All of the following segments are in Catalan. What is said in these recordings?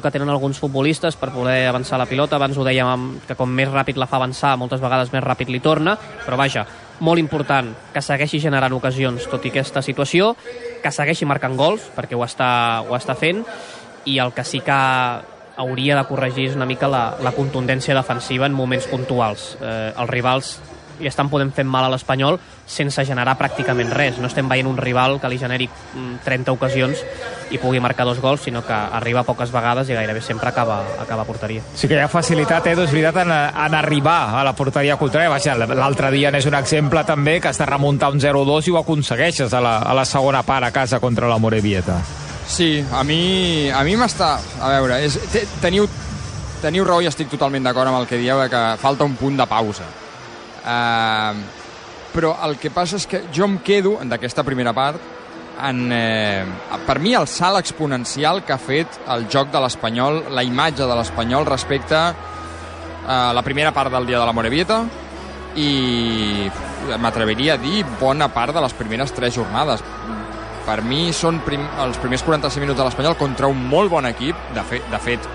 que tenen alguns futbolistes per poder avançar la pilota. Abans ho dèiem que com més ràpid la fa avançar, moltes vegades més ràpid li torna, però vaja, molt important que segueixi generant ocasions tot i aquesta situació, que segueixi marcant gols, perquè ho està, ho està fent, i el que sí que hauria de corregir és una mica la, la contundència defensiva en moments puntuals. Eh, els rivals li estan podent fer mal a l'Espanyol sense generar pràcticament res. No estem veient un rival que li generi 30 mm, ocasions i pugui marcar dos gols, sinó que arriba poques vegades i gairebé sempre acaba, acaba a porteria. Sí que hi ha facilitat, Edu, és veritat, en, en arribar a la porteria contrària. Vaja, l'altre dia n'és un exemple també que has de remuntar un 0-2 i ho aconsegueixes a la, a la segona part a casa contra la Morevieta. Sí, a mi, a mi m'està... A veure, és, teniu, teniu raó i estic totalment d'acord amb el que dieu, que falta un punt de pausa. Uh, però el que passa és que jo em quedo, d'aquesta primera part, en, eh, per mi el salt exponencial que ha fet el joc de l'Espanyol, la imatge de l'Espanyol respecte a la primera part del dia de la Morevieta i m'atreviria a dir bona part de les primeres tres jornades. Per mi són prim, els primers 45 minuts de l'Espanyol contra un molt bon equip, de, fe, de fet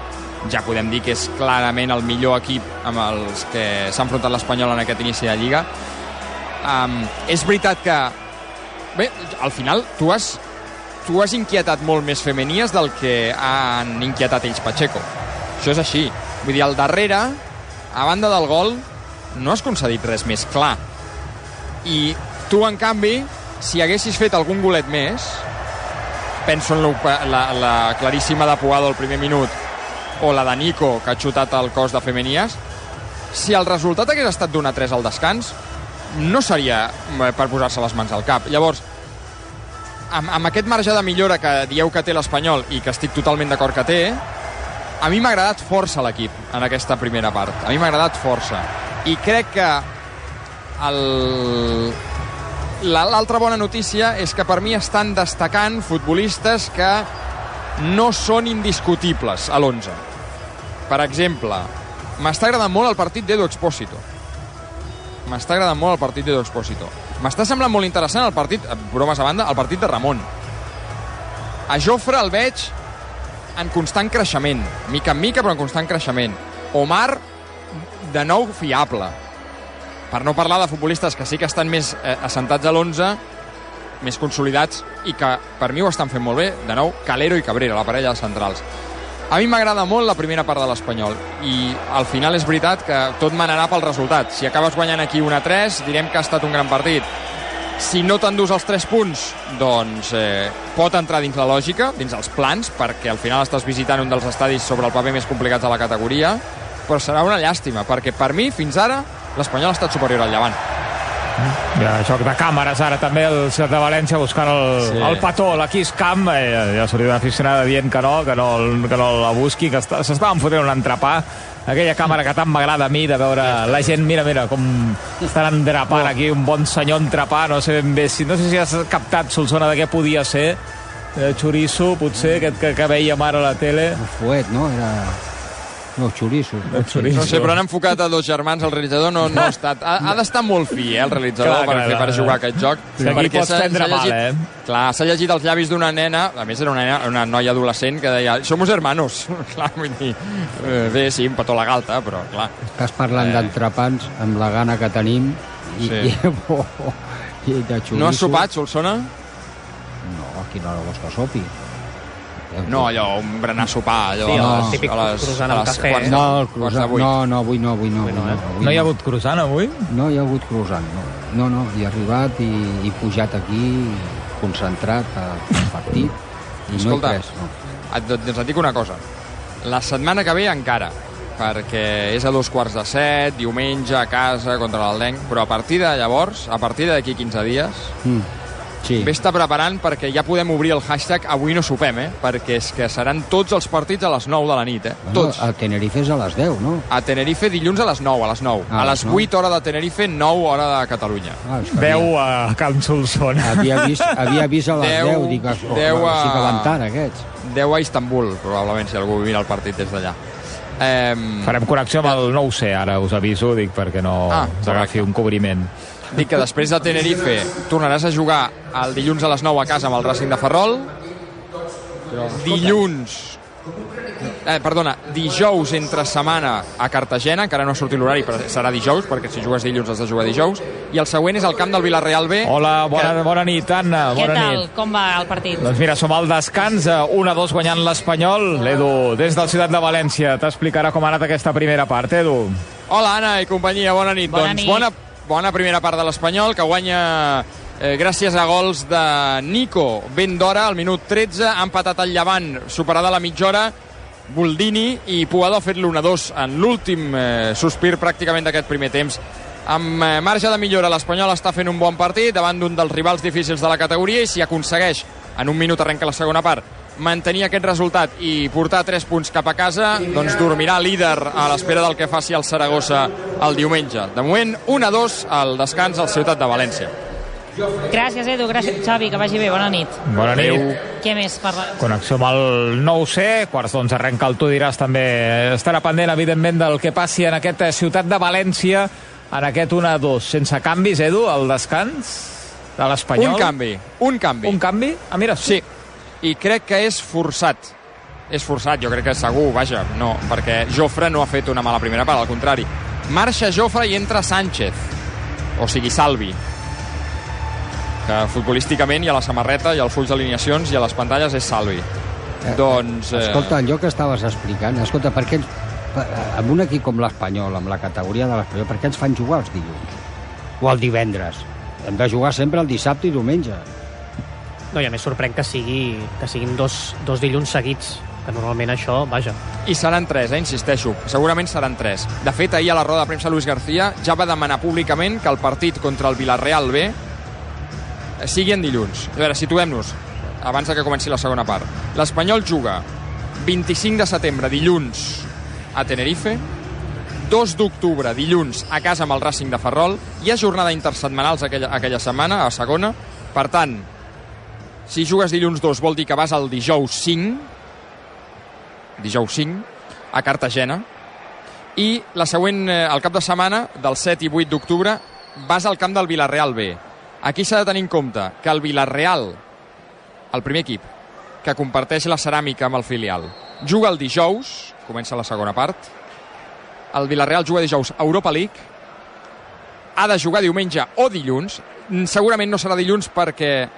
ja podem dir que és clarament el millor equip amb els que s'ha enfrontat l'Espanyol en aquest inici de Lliga. Um, és veritat que... Bé, al final tu has, tu has inquietat molt més femenies del que han inquietat ells Pacheco. Això és així. Vull dir, al darrere, a banda del gol, no has concedit res més clar. I tu, en canvi, si haguessis fet algun golet més, penso en la, la, la claríssima de Puado al primer minut, o la de Nico, que ha xutat el cos de Femenies, si el resultat hagués estat d'una 3 al descans, no seria eh, per posar-se les mans al cap. Llavors, amb, amb aquest marge de millora que dieu que té l'Espanyol i que estic totalment d'acord que té, a mi m'ha agradat força l'equip en aquesta primera part. A mi m'ha agradat força. I crec que l'altra bona notícia és que per mi estan destacant futbolistes que no són indiscutibles a l'11 per exemple, m'està agradant molt el partit d'Edu Expósito. M'està agradant molt el partit d'Edu Expósito. M'està semblant molt interessant el partit, eh, bromes a banda, el partit de Ramon. A Jofre el veig en constant creixement, mica en mica, però en constant creixement. Omar, de nou, fiable. Per no parlar de futbolistes que sí que estan més eh, assentats a l'11, més consolidats, i que per mi ho estan fent molt bé, de nou, Calero i Cabrera, la parella de centrals. A mi m'agrada molt la primera part de l'Espanyol i al final és veritat que tot manarà pel resultat. Si acabes guanyant aquí 1-3, direm que ha estat un gran partit. Si no t'endús els 3 punts, doncs eh, pot entrar dins la lògica, dins els plans, perquè al final estàs visitant un dels estadis sobre el paper més complicats de la categoria, però serà una llàstima, perquè per mi, fins ara, l'Espanyol ha estat superior al Llevant. Ha joc de càmeres ara també el Ciutat de València buscant el, sí. el petó, la Kiss Cam eh, ja sortia una aficionada dient que no que no, que no la busqui que s'estaven fotent un entrepà aquella càmera que tant m'agrada a mi de veure la gent, mira, mira, com estan endrapant oh. aquí un bon senyor entrepà, no sé ben bé si, no sé si has captat, Solsona, de què podia ser eh, xoriço, potser, aquest que, que veiem ara a la tele. El fuet, no? Era no, xoriço. No sé, però han enfocat a dos germans, el realitzador no, no ha estat... Ha, ha d'estar molt fi, eh, el realitzador, clar, per, clar, fer, per jugar a aquest joc. Sí, aquí pots prendre mal, llegit, eh? Clar, s'ha llegit els llavis d'una nena, a més era una, nena, una noia adolescent que deia somos hermanos. clar, vull dir, eh, bé, sí, un petó la galta, però clar. Estàs parlant eh. d'entrepans amb la gana que tenim i, sí. i, oh, i de xoriço. No has sopat, Solsona? No, a quina hora vols que sopi? No, allò, un berenar sopar, allò, sí, a les, típic a les, croissant amb cafè. Quarts, no, el croissant, no, no, avui no, avui no. Avui no, eh? avui no hi ha hagut croissant avui? No hi ha hagut croissant, no. No, no, hi ha arribat i, i pujat aquí, concentrat al partit, i Escolta, no hi res, no. Et, doncs et dic una cosa. La setmana que ve encara, perquè és a dos quarts de set, diumenge, a casa, contra l'Aldenc, però a partir de llavors, a partir d'aquí 15 dies, mm Sí. Vés-te preparant perquè ja podem obrir el hashtag avui no sopem, eh? Perquè és que seran tots els partits a les 9 de la nit, eh? Bueno, tots. A Tenerife és a les 10, no? A Tenerife dilluns a les 9, a les 9. Ah, a les 8 hora de Tenerife, 9 hora de Catalunya. Ah, 10 a Camp Solsona. Havia vist, havia vist a les 10, 10 dic, oh, 10 a... sí que van tard, aquests. 10 a Istanbul, probablement, si algú mira el partit des d'allà. Um... Farem connexió amb el 9C, ara us aviso, dic, perquè no ah, us agafi un cobriment. Dic que després de Tenerife tornaràs a jugar el dilluns a les 9 a casa amb el Racing de Ferrol. Dilluns eh, perdona, dijous entre setmana a Cartagena, encara no ha sortit l'horari, però serà dijous, perquè si jugues dilluns has de jugar dijous, i el següent és el camp del Villarreal B. Hola, bona, que... bona nit, Anna. Què Bona tal? nit. Com va el partit? Doncs mira, som al descans, 1-2 guanyant l'Espanyol. L'Edu, des del Ciutat de València, t'explicarà com ha anat aquesta primera part, Edu. Hola, Anna i companyia, bona nit. Bona doncs nit. bona, bona primera part de l'Espanyol, que guanya eh, gràcies a gols de Nico ben d'hora, al minut 13, ha empatat el Llevant, superada la mitja hora, Boldini i Puado ha fet l'1-2 en l'últim eh, sospir pràcticament d'aquest primer temps. Amb eh, marge de millora, l'Espanyol està fent un bon partit davant d'un dels rivals difícils de la categoria i si aconsegueix, en un minut arrenca la segona part, mantenir aquest resultat i portar 3 punts cap a casa, doncs dormirà líder a l'espera del que faci el Saragossa el diumenge. De moment, 1-2 al descans al Ciutat de València. Gràcies, Edu. Gràcies, Xavi. Que vagi bé. Bona nit. Bona nit. Adéu. Què més parla? Connexió amb el 9C, quarts d'onze arrenca el Tu diràs també. Estarà pendent, evidentment, del que passi en aquesta ciutat de València, en aquest 1-2. Sense canvis, Edu, al descans de l'Espanyol. Un canvi, un canvi. Un canvi? Ah, mira, Sí, i crec que és forçat. És forçat, jo crec que segur, vaja, no, perquè Jofre no ha fet una mala primera part, al contrari. Marxa Jofre i entra Sánchez, o sigui, Salvi, que futbolísticament i a la samarreta i als fulls d'alineacions i a les pantalles és Salvi. Eh, doncs... Eh, Escolta, allò que estaves explicant, escolta, per què ens, per- amb un equip com l'Espanyol, amb la categoria de l'Espanyol, per què ens fan jugar els dilluns? O el divendres? Hem de jugar sempre el dissabte i diumenge. No, i a més sorprèn que, sigui, que siguin dos, dos dilluns seguits, que normalment això, vaja, I seran tres, eh, insisteixo. Segurament seran tres. De fet, ahir a la roda de premsa Luis García ja va demanar públicament que el partit contra el Villarreal B sigui en dilluns. A veure, situem-nos abans que comenci la segona part. L'Espanyol juga 25 de setembre, dilluns, a Tenerife, 2 d'octubre, dilluns, a casa amb el Racing de Ferrol. Hi ha jornada intersetmanals aquella, aquella setmana, a segona. Per tant, si jugues dilluns 2 vol dir que vas al dijous 5, dijous 5, a Cartagena, i la següent, eh, el cap de setmana, del 7 i 8 d'octubre, vas al camp del Villarreal B. Aquí s'ha de tenir en compte que el Villarreal, el primer equip, que comparteix la ceràmica amb el filial, juga el dijous, comença la segona part, el Villarreal juga dijous a Europa League, ha de jugar diumenge o dilluns, segurament no serà dilluns perquè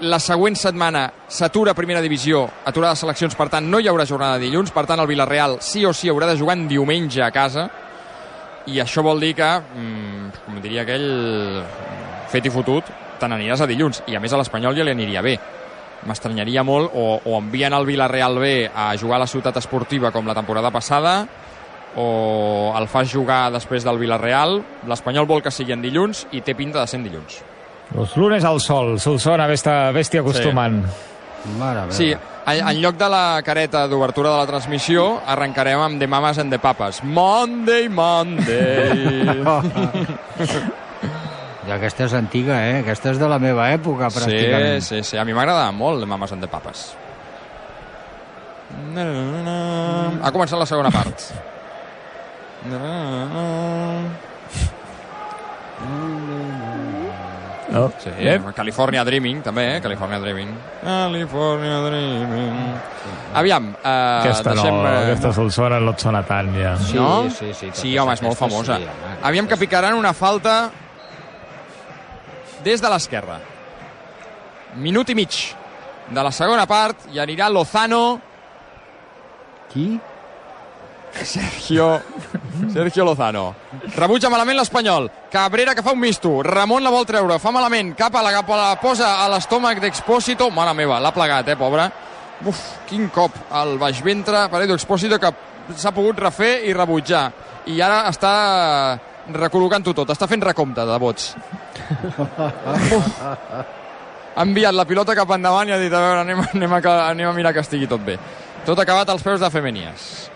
la següent setmana s'atura primera divisió, aturada seleccions, per tant no hi haurà jornada dilluns, per tant el Villarreal sí o sí haurà de jugar en diumenge a casa i això vol dir que, mm, com diria aquell, fet i fotut, te n'aniràs a dilluns i a més a l'Espanyol ja li aniria bé. M'estranyaria molt o, o envien el Villarreal B a jugar a la ciutat esportiva com la temporada passada o el fas jugar després del Villarreal. l'Espanyol vol que sigui en dilluns i té pinta de ser en dilluns Los lunes al sol, Solsona, vés-te vés acostumant. Mare meva. Sí, en, en lloc de la careta d'obertura de la transmissió, arrencarem amb The Mamas and the Papas. Monday, Monday. I aquesta és antiga, eh? Aquesta és de la meva època, sí, pràcticament. sí, sí. A mi m'agradava molt The Mamas and the Papas. Na, na, na, na. Ha començat la segona part. Na, na, na, na. Oh. Sí, Eh? California Dreaming, també, eh? California Dreaming. California Dreaming. Aviam, eh, Aquesta deixem... no, eh, aquesta Solsona no et sona tant, ja. Sí, no? sí, sí. Sí, totes home, és molt aquestes famosa. sí, home, Aviam que aquestes- picaran una falta des de l'esquerra. Minut i mig de la segona part i anirà Lozano, Qui? Sergio, Sergio Lozano. Rebutja malament l'Espanyol. Cabrera que fa un misto. Ramon la vol treure. Fa malament. Cap a la, cap a la posa a l'estómac d'Expósito. Mare meva, l'ha plegat, eh, pobre. Uf, quin cop al baix ventre per Edu Expósito que s'ha pogut refer i rebutjar. I ara està recol·locant-ho tot. Està fent recompte de vots. Ha enviat la pilota cap endavant i ha dit, a veure, anem, anem, a, anem a mirar que estigui tot bé. Tot acabat als peus de Femenies.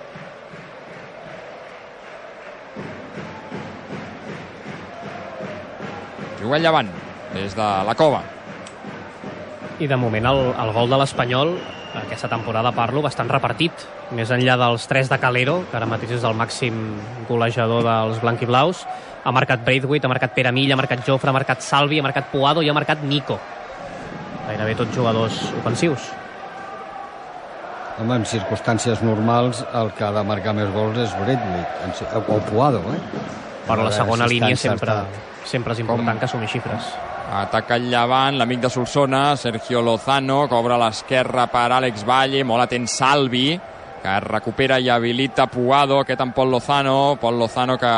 Juga el Llevant, des de la cova. I de moment el, el gol de l'Espanyol, aquesta temporada parlo, bastant repartit. Més enllà dels tres de Calero, que ara mateix és el màxim golejador dels blanquiblaus, ha marcat Braithwaite, ha marcat Pere Mill, ha marcat Jofre, ha marcat Salvi, ha marcat Puado i ha marcat Nico. Gairebé tots jugadors ofensius. Home, en circumstàncies normals el que ha de marcar més gols és Braithwaite, o Puado, eh? Però la A segona si línia sempre, sempre és important Com- que assumir xifres. Ataca el llevant, l'amic de Solsona, Sergio Lozano, cobra a l'esquerra per Àlex Valle, molt atent Salvi, que recupera i habilita Puado, aquest en Pol Lozano, Pol Lozano que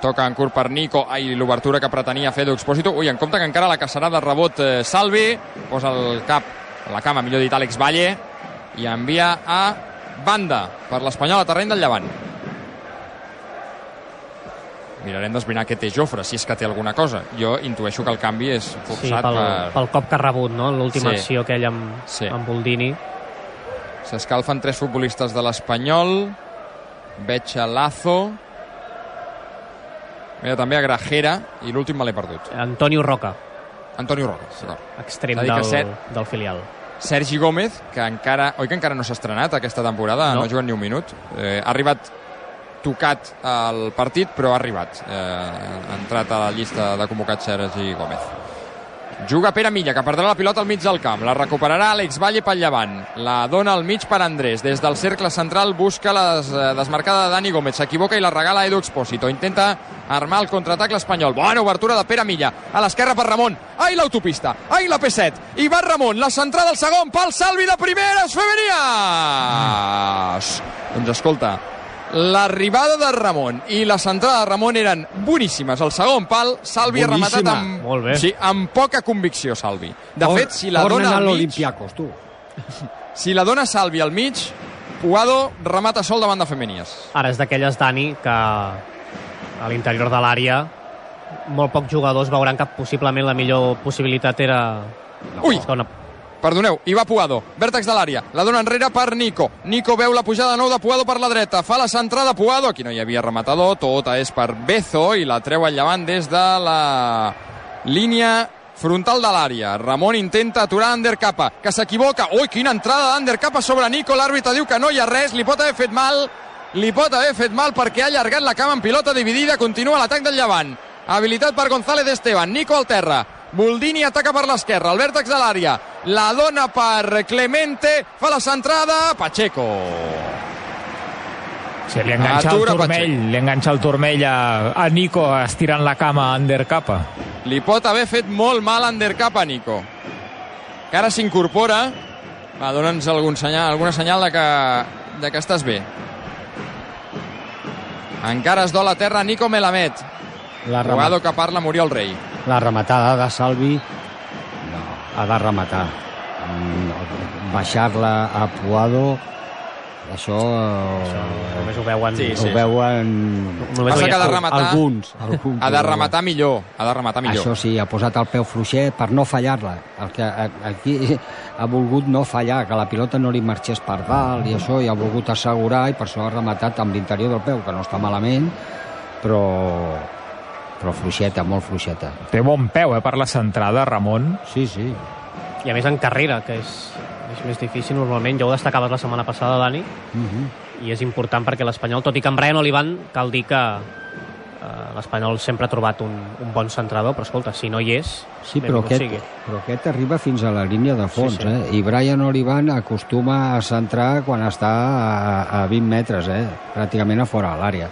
toca en curt per Nico, ai, l'obertura que pretenia fer d'Expósito, ui, en compte que encara la caçarà de rebot eh, Salvi, posa el cap, la cama, millor dit, Àlex Valle, i envia a banda per l'Espanyol a terreny del llevant. Mirarem d'esbrinar què té Jofre, si és que té alguna cosa. Jo intueixo que el canvi és Sí, forçat pel, per... pel cop que ha rebut, no? L'última Sí. acció aquella amb, Sí. amb Boldini. S'escalfen tres futbolistes de l'Espanyol. Veig a Lazo. Mira, també a Grajera. I l'últim me l'he perdut. Antonio Roca, Antonio Roca, d'acord. extrem del, set. del filial. Sergi Gómez, que encara... Oi que encara no s'ha estrenat aquesta temporada? No. No, no juga ni un minut. Eh, ha arribat tocat al partit, però ha arribat. Eh, ha entrat a la llista de convocats Sergi Gómez. Juga Pere Milla, que perdrà la pilota al mig del camp. La recuperarà Àlex Valle pel llevant. La dona al mig per Andrés. Des del cercle central busca la des, eh, desmarcada de Dani Gómez. S'equivoca i la regala Edu Expósito. Intenta armar el contraatac l'Espanyol. Bona obertura de Pere Milla. A l'esquerra per Ramon. Ai, l'autopista. Ai, la P7. I va Ramon. La centrada al segon pal. Salvi de primeres. Femenies. Doncs escolta, l'arribada de Ramon i la centrada de Ramon eren boníssimes. El segon pal, Salvi ha rematat Boníssima. amb, Molt bé. Sí, amb poca convicció, Salvi. De Tor- fet, si la dona al mig, tu. si la dona Salvi al mig, Puado remata sol davant de Femenies. Ara és d'aquelles, Dani, que a l'interior de l'àrea molt pocs jugadors veuran que possiblement la millor possibilitat era... Ui! la segona. Perdoneu, hi va Puado, vèrtex de l'àrea, la dona enrere per Nico. Nico veu la pujada nou de Puado per la dreta, fa la centrada Puado, aquí no hi havia rematador, tota és per Bezo i la treu al llevant des de la línia frontal de l'àrea. Ramon intenta aturar Undercapa, que s'equivoca. Ui, quina entrada d'Undercapa sobre Nico, l'àrbitre diu que no hi ha res, li pot haver fet mal, li pot haver fet mal perquè ha allargat la cama en pilota dividida, continua l'atac del llevant. Habilitat per González Esteban, Nico al terra, Boldini ataca per l'esquerra, el vèrtex de l'àrea, la dona per Clemente, fa la centrada, Pacheco. Sí, li enganxa Atura el turmell, li enganxa el turmell a, a Nico estirant la cama a Undercapa. Li pot haver fet molt mal Undercap a Nico. Que ara s'incorpora. Va, dona'ns algun senyal, alguna senyal de que, de que estàs bé. Encara es dol a terra Nico Melamed. La, Jugador que parla Muriel Rei. La rematada de Salvi no, ha de rematar. Mm, Baixar-la a Puado, això, Això eh, només ho veuen... Sí, ho veuen Només Passa que ha de veuen- rematar- alguns. alguns Ha de rematar millor. Ha de rematar millor. Això sí, ha posat el peu fluixet per no fallar-la. El que aquí ha volgut no fallar, que la pilota no li marxés per dalt i això, i ha volgut assegurar i per això ha rematat amb l'interior del peu, que no està malament, però, però fluixeta, molt fluixeta. Té bon peu, eh, per la centrada, Ramon. Sí, sí. I a més en carrera, que és, és més difícil normalment. Ja ho destacaves la setmana passada, Dani, Uh -huh. i és important perquè l'Espanyol, tot i que en Brian Olivan, cal dir que eh, l'Espanyol sempre ha trobat un, un bon centrador, però escolta, si no hi és, Sí, però aquest, sigui. però aquest arriba fins a la línia de fons, Sí, sí. eh? I Brian Olivan acostuma a centrar quan està a, a 20 metres, eh? Pràcticament a fora de l'àrea.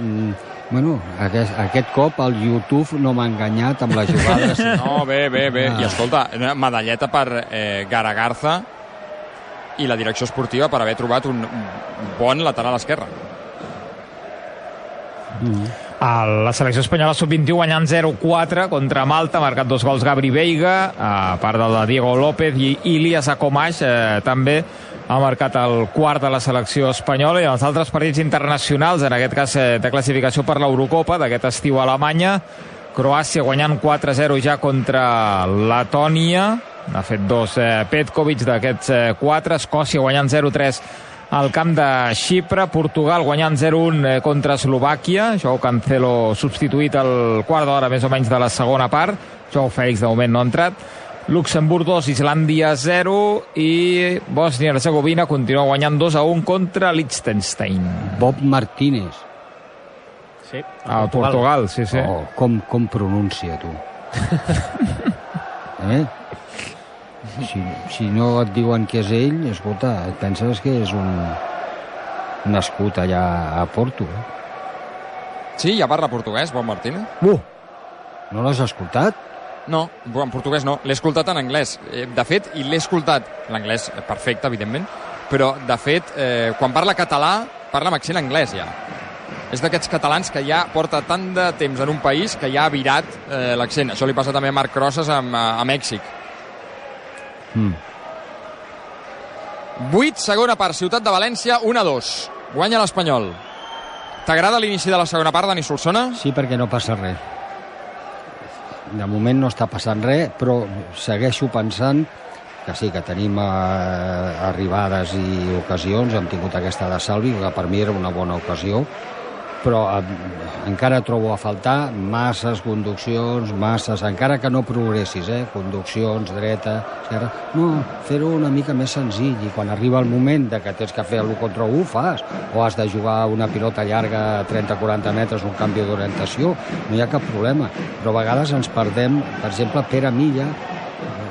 Mm, bueno, aquest, aquest cop el YouTube no m'ha enganyat amb les jugades. No, bé, bé, bé. Ah. I escolta, una medalleta per eh, Garagarza i la direcció esportiva per haver trobat un bon lateral esquerre. Mm. A la selecció espanyola sub-21 guanyant 0-4 contra Malta, ha marcat dos gols Gabri Veiga, a part del de Diego López i Ilias Akomash, eh, també ha marcat el quart de la selecció espanyola i els altres partits internacionals, en aquest cas eh, de classificació per l'Eurocopa d'aquest estiu a Alemanya, Croàcia guanyant 4-0 ja contra Letònia, ha fet dos eh, Petkovic d'aquests eh, quatre, Escòcia guanyant 0-3 al camp de Xipre, Portugal guanyant 0-1 eh, contra Eslovàquia, Joao Cancelo substituït al quart d'hora més o menys de la segona part, Joao Fèlix de moment no ha entrat, Luxemburg 2, Islàndia 0 i Bòsnia-Herzegovina continua guanyant 2-1 contra Liechtenstein. Bob Martínez. Sí, A Portugal, sí, sí. Oh, com, com pronuncia, tu? eh? Si, si no et diuen que és ell, escolta, et penses que és un nascut allà a Porto. Eh? Sí, ja parla portuguès, Bon Martínez? Uh! No l'has escoltat? No, en portuguès no. L'he escoltat en anglès. Eh, De fet, i l'he escoltat... L'anglès eh, perfecte, evidentment, però, de fet, eh, quan parla català, parla amb accent anglès, ja. És d'aquests catalans que ja porta tant de temps en un país que ja ha virat eh, l'accent. Això li passa també a Marc Crosses a, a Mèxic. Mm. 8, segona part, Ciutat de València, 1-2. Guanya l'Espanyol. T'agrada l'inici de la segona part, Dani Solsona? Sí, perquè no passa res. De moment no està passant res, però segueixo pensant que sí, que tenim eh, arribades i ocasions, hem tingut aquesta de Salvi, que per mi era una bona ocasió, però eh, encara trobo a faltar masses conduccions, masses, encara que no progressis, eh? conduccions, dreta, esquerra, no, fer-ho una mica més senzill i quan arriba el moment de que tens que fer l'1 contra 1, fas, o has de jugar una pilota llarga 30-40 metres, un canvi d'orientació, no hi ha cap problema, però a vegades ens perdem, per exemple, Pere Milla,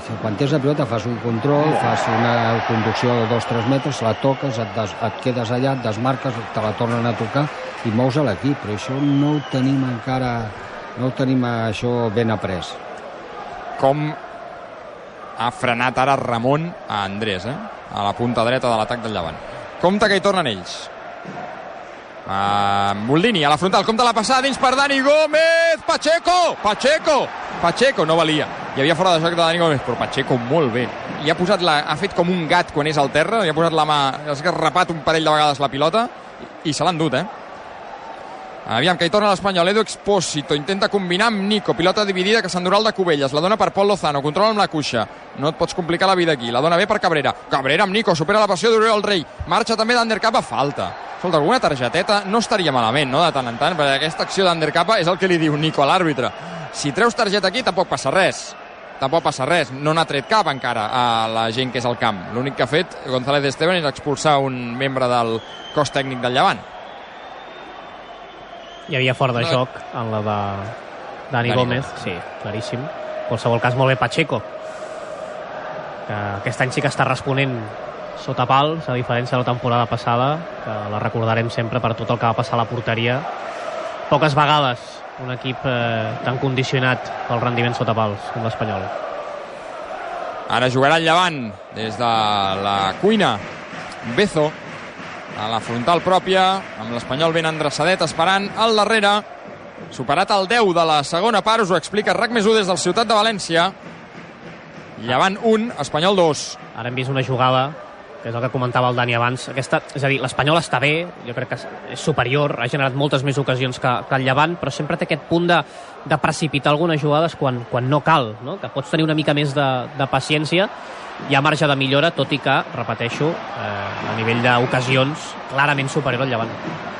si quan tens la pilota fas un control, fas una conducció de 2-3 metres, la toques, et, des, et quedes allà, et desmarques, te la tornen a tocar i mous a l'equip, però això no ho tenim encara, no ho tenim això ben après. Com ha frenat ara Ramon a Andrés, eh? a la punta dreta de l'atac del Llevant. Compte que hi tornen ells. Uh, Moldini a la frontal, compta la passada dins per Dani Gómez, Pacheco, Pacheco, Pacheco, no valia. Hi havia fora de joc de Dani Gómez, però Pacheco molt bé. I ha, posat la, ha fet com un gat quan és al terra, i ha posat la mà, ha esgarrapat un parell de vegades la pilota i se l'han dut, eh? Aviam, que hi torna l'Espanyol. Edu Expósito intenta combinar amb Nico. Pilota dividida que s'endurà el de Cubelles. La dona per Pol Lozano. Controla amb la cuixa. No et pots complicar la vida aquí. La dona bé per Cabrera. Cabrera amb Nico. Supera la passió d'Oriol Rei. Marxa també d'Undercap a falta. Escolta, alguna targeteta no estaria malament, no?, de tant en tant, perquè aquesta acció d'Undercapa és el que li diu Nico a l'àrbitre. Si treus targeta aquí, tampoc passa res. Tampoc passa res. No n'ha tret cap encara a la gent que és al camp. L'únic que ha fet González Esteban és expulsar un membre del cos tècnic del Llevant. Hi havia fora de joc en la de Dani, Dani Gómez, Gómez. sí, claríssim. En qualsevol cas, molt bé Pacheco, que aquest any sí que està responent sota pals, a diferència de la temporada passada, que la recordarem sempre per tot el que va passar a la porteria. Poques vegades un equip eh, tan condicionat pel rendiment sota pals com l'Espanyol. Ara jugarà el Llevant des de la cuina. Bezo a la frontal pròpia, amb l'Espanyol ben endreçadet, esperant al darrere. Superat el 10 de la segona part, us ho explica RAC més 1 des del Ciutat de València. Llevant 1, Espanyol 2. Ara hem vist una jugada que és el que comentava el Dani abans. Aquesta, és a dir, l'Espanyol està bé, jo crec que és superior, ha generat moltes més ocasions que, que el Llevant, però sempre té aquest punt de, de precipitar algunes jugades quan, quan no cal, no? que pots tenir una mica més de, de paciència. Hi ha marge de millora, tot i que, repeteixo, eh, a nivell d'ocasions, clarament superior al Llevant.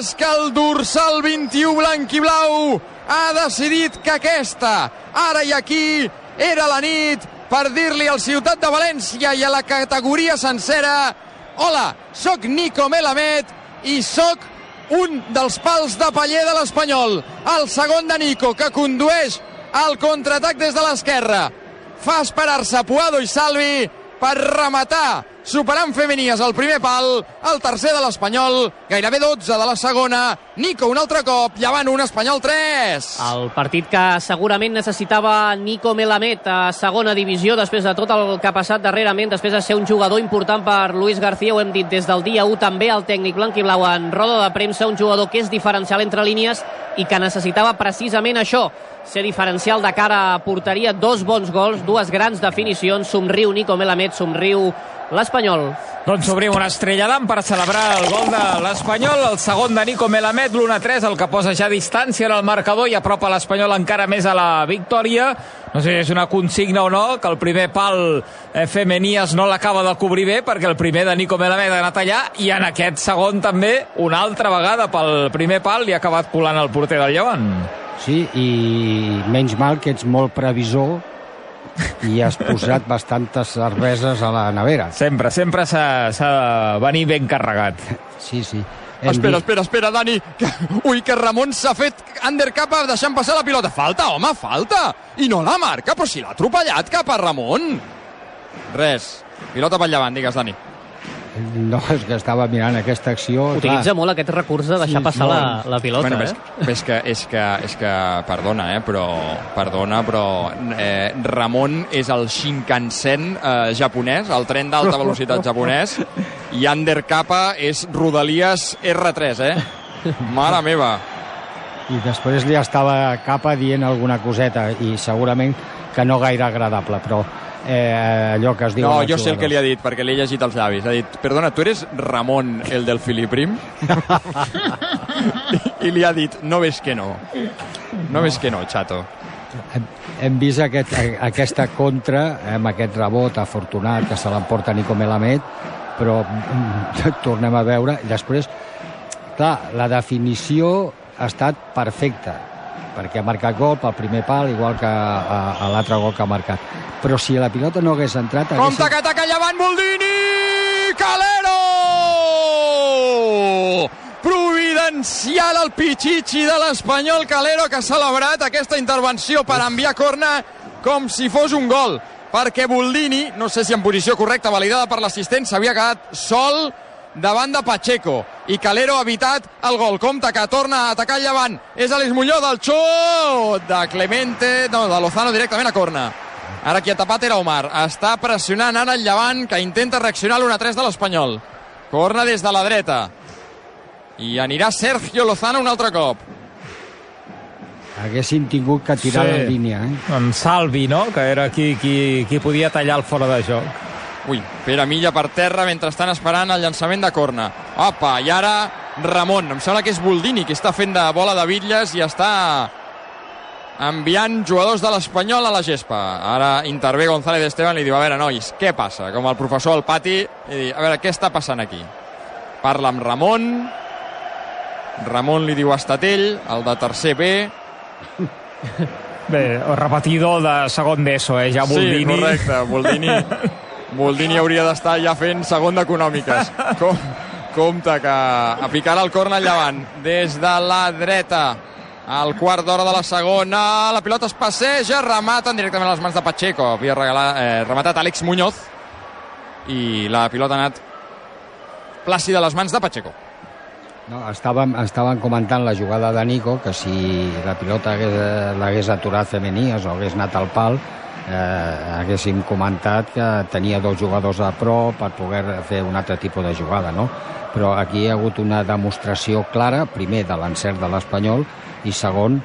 és que el dorsal 21 blanc i blau ha decidit que aquesta, ara i aquí, era la nit per dir-li al Ciutat de València i a la categoria sencera Hola, sóc Nico Melamed i sóc un dels pals de paller de l'Espanyol. El segon de Nico, que condueix el contraatac des de l'esquerra. Fa esperar-se Puado i Salvi per rematar, superant Femenies el primer pal, el tercer de l'Espanyol, gairebé 12 de la segona, Nico un altre cop, llevant un Espanyol 3. El partit que segurament necessitava Nico Melamed a segona divisió després de tot el que ha passat darrerament, després de ser un jugador important per Luis García, ho hem dit des del dia 1 també, el tècnic blanc i blau en roda de premsa, un jugador que és diferencial entre línies i que necessitava precisament això, ser diferencial de cara a porteria, dos bons gols, dues grans definicions, somriu Nico Melamed, somriu l'Espanyol. Doncs obrim una estrella d'am per celebrar el gol de l'Espanyol, el segon de Nico Melamed, l'1-3, el que posa ja distància en el marcador i apropa l'Espanyol encara més a la victòria. No sé si és una consigna o no, que el primer pal eh, Femenies no l'acaba de cobrir bé, perquè el primer de Nico Melamed ha anat allà, i en aquest segon també, una altra vegada pel primer pal, li ha acabat colant el porter del Llevant. Sí, i menys mal que ets molt previsor i has posat bastantes cerveses a la nevera. Sempre, sempre s'ha de venir ben carregat. Sí, sí. Hem Espera, vist- espera, espera, Dani. Que, ui, que Ramon s'ha fet undercapa deixant passar la pilota. Falta, home, falta. I no la marca, però si l'ha atropellat cap a Ramon. Res. Pilota pel llevant, digues, Dani. No, és que estava mirant aquesta acció. Utilitza clar, molt aquest recurs de deixar Sí, passar la, molt. la pilota, bueno, eh? és, és, que, és, que, és que, perdona, eh, però, perdona, però eh, Ramon és el Shinkansen eh, japonès, el tren d'alta velocitat japonès, i Undercapa és Rodalies R3, eh? Mare meva. I després li estava capa dient alguna coseta i segurament que no gaire agradable, però eh, allò que es diu... No, jo sé el que li ha dit, perquè li he llegit els llavis. Ha dit, perdona, tu eres Ramon, el del Filiprim? I, li ha dit, no ves que no. No ves que no, chato. Hem, hem vist aquest, aquesta contra, amb aquest rebot afortunat que se l'emporta Nico Melamed, però mm, tornem a veure. I després, clar, la definició ha estat perfecta, perquè ha marcat gol pel primer pal, igual que a, a l'altre gol que ha marcat. Però si la pilota no hagués entrat... Compte que ataca llevant Boldini! Calero! Providencial el pitxitxi de l'Espanyol Calero que ha celebrat aquesta intervenció per enviar corna com si fos un gol perquè Boldini, no sé si en posició correcta validada per l'assistent, s'havia quedat sol davant de Pacheco i Calero ha evitat el gol. Compte que torna a atacar el llevant. És Àlex Muñoz del xut de Clemente, no, de Lozano directament a corna. Ara qui ha tapat era Omar. Està pressionant ara el llevant que intenta reaccionar a l'1-3 de l'Espanyol. Corna des de la dreta. I anirà Sergio Lozano un altre cop. Haguessin tingut que tirar sí. la línia, eh? En Salvi, no?, que era qui, qui, qui podia tallar el fora de joc. Ui, Pere Milla per terra mentre estan esperant el llançament de corna. Opa, i ara Ramon. Em sembla que és Boldini qui està fent de bola de bitlles i està enviant jugadors de l'Espanyol a la gespa. Ara intervé González Esteban i li diu, a veure, nois, què passa? Com el professor al pati, i diu, a veure, què està passant aquí? Parla amb Ramon, Ramon li diu a Estatell, el de tercer B, Bé, repetidor de segon d'ESO, eh? Ja Boldini. Sí, correcte, Boldini. Boldini hauria d'estar ja fent segon d'econòmiques. Com, compte que a picar el corna al llevant. Des de la dreta al quart d'hora de la segona, la pilota es passeja, rematen directament a les mans de Pacheco. Havia regalat, eh, rematat Àlex Muñoz i la pilota ha anat plàcida a les mans de Pacheco. No, estàvem, estàvem comentant la jugada de Nico, que si la pilota hagués- l'hagués aturat Femenies o hagués anat al pal, eh, haguéssim comentat que tenia dos jugadors a prop per poder fer un altre tipus de jugada, no? Però aquí hi ha hagut una demostració clara, primer de l'encert de l'Espanyol i segon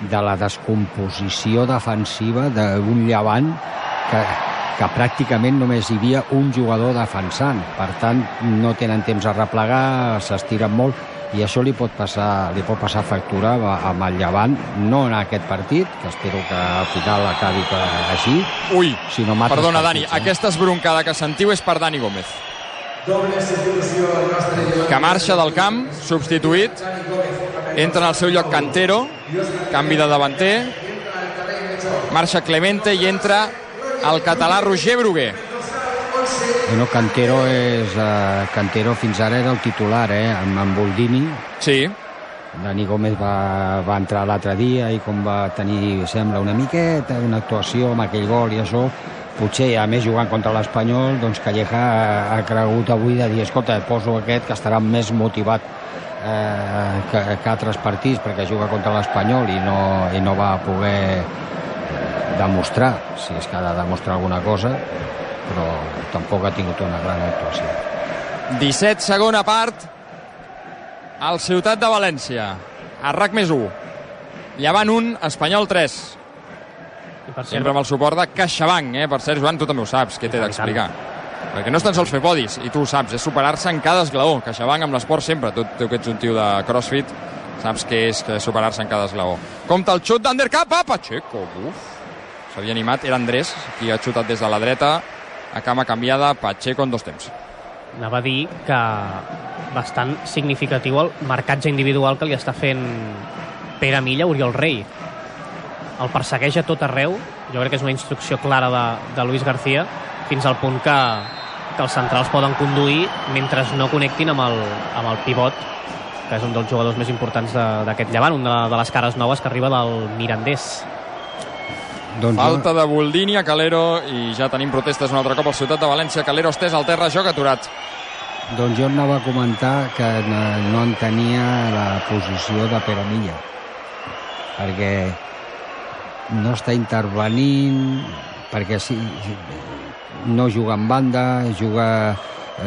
de la descomposició defensiva d'un llevant que, que pràcticament només hi havia un jugador defensant. Per tant, no tenen temps a replegar, s'estiren molt i això li pot passar, li pot passar factura a- amb el Llevant, no en aquest partit, que espero que al final acabi així, Ui, sinó perdona, Dani, partits, eh? aquesta esbroncada que sentiu és per Dani Gómez. Que marxa del camp, substituït, entra en el seu lloc Cantero, canvi de davanter, marxa Clemente i entra el català Roger Bruguer. Bueno, Cantero, és, eh, Cantero fins ara era el titular, eh, amb, amb Boldini, Sí, Dani Gómez va, va entrar l'altre dia i com va tenir, sembla, una miqueta, una actuació amb aquell gol i això, potser, a més jugant contra l'Espanyol, doncs Calleja ha, ha cregut avui de dir, escolta, poso aquest que estarà més motivat eh, que, que altres partits perquè juga contra l'Espanyol i, no, i no va poder eh, demostrar, si és que ha de demostrar alguna cosa, però tampoc ha tingut una gran actuació. 17 segona part al Ciutat de València. A RAC més 1. Llevant 1, Espanyol 3. I per Sempre amb el suport de CaixaBank, eh? Per cert, Joan, tu també ho saps, què t'he d'explicar. perquè no és tan sols fer podis, i tu ho saps, és superar-se en cada esglaó. CaixaBank amb l'esport sempre, tu, tu que ets un tio de crossfit, saps què és que superar-se en cada esglaó. Compte el xut d'Undercap, a Pacheco, uf, s'havia animat, era Andrés, qui ha xutat des de la dreta, a cama canviada, Pacheco en dos temps. Anava a dir que bastant significatiu el marcatge individual que li està fent Pere Milla Oriol Rei. El persegueix a tot arreu, jo crec que és una instrucció clara de, de Luis García, fins al punt que, que els centrals poden conduir mentre no connectin amb el, amb el pivot, que és un dels jugadors més importants d'aquest llevant, una de les cares noves que arriba del Mirandés. Doncs Falta de Boldini a Calero i ja tenim protestes un altre cop al Ciutat de València. Calero estès al terra, joc aturat. doncs jo anava a comentar que no, entenia la posició de Pere Milla perquè no està intervenint perquè sí, no juga en banda juga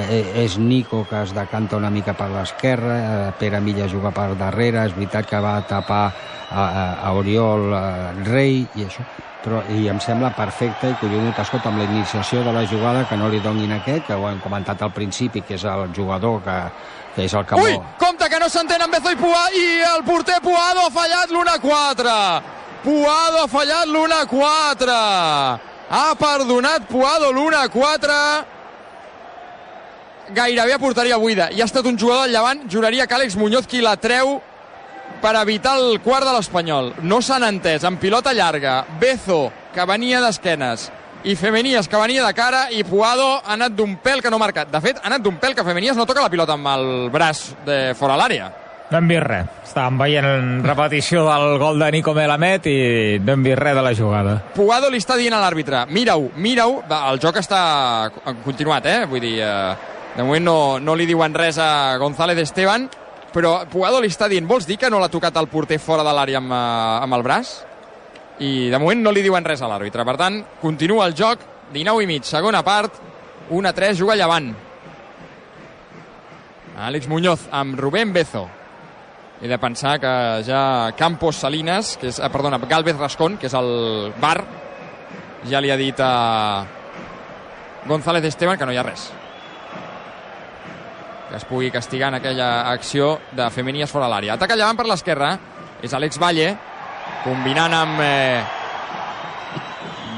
eh, és Nico que es decanta una mica per l'esquerra eh, Pere Milla juga per darrere és veritat que va tapar a, a, a Oriol eh, Rei i això i em sembla perfecte i collonut, escolta, amb la iniciació de la jugada que no li donin aquest, que ho hem comentat al principi que és el jugador que, que és el que Ui, vol. compte que no s'entén amb Bezo i Pua i el porter Puado ha fallat l'1-4. Puado ha fallat l'1-4. Ha perdonat Puado l'1-4. Gairebé a porteria buida. I ha estat un jugador al llevant, juraria que Àlex Muñoz qui la treu per evitar el quart de l'Espanyol. No s'han entès, amb pilota llarga. Bezo, que venia d'esquenes, i Femenies, que venia de cara, i Puado ha anat d'un pèl que no ha marcat. De fet, ha anat d'un pèl que Femenies no toca la pilota amb el braç de fora l'àrea. No hem vist res. Estàvem veient repetició del gol de Nico Melamed i no hem vist res de la jugada. Puado li està dient a l'àrbitre, mira-ho, mira-ho, el joc està continuat, eh? Vull dir, eh, de moment no, no li diuen res a González Esteban, però Puado li està dient, vols dir que no l'ha tocat el porter fora de l'àrea amb, eh, amb el braç? I de moment no li diuen res a l'àrbitre. Per tant, continua el joc, 19 i mig, segona part, 1 a 3, juga llevant. Àlex Muñoz amb Rubén Bezo. He de pensar que ja Campos Salinas, que és, eh, perdona, Galvez Rascón, que és el bar, ja li ha dit a González Esteban que no hi ha res. Que es pugui castigar en aquella acció de Femenies fora l'àrea. Ataca llevant per l'esquerra, és Àlex Valle, combinant amb eh,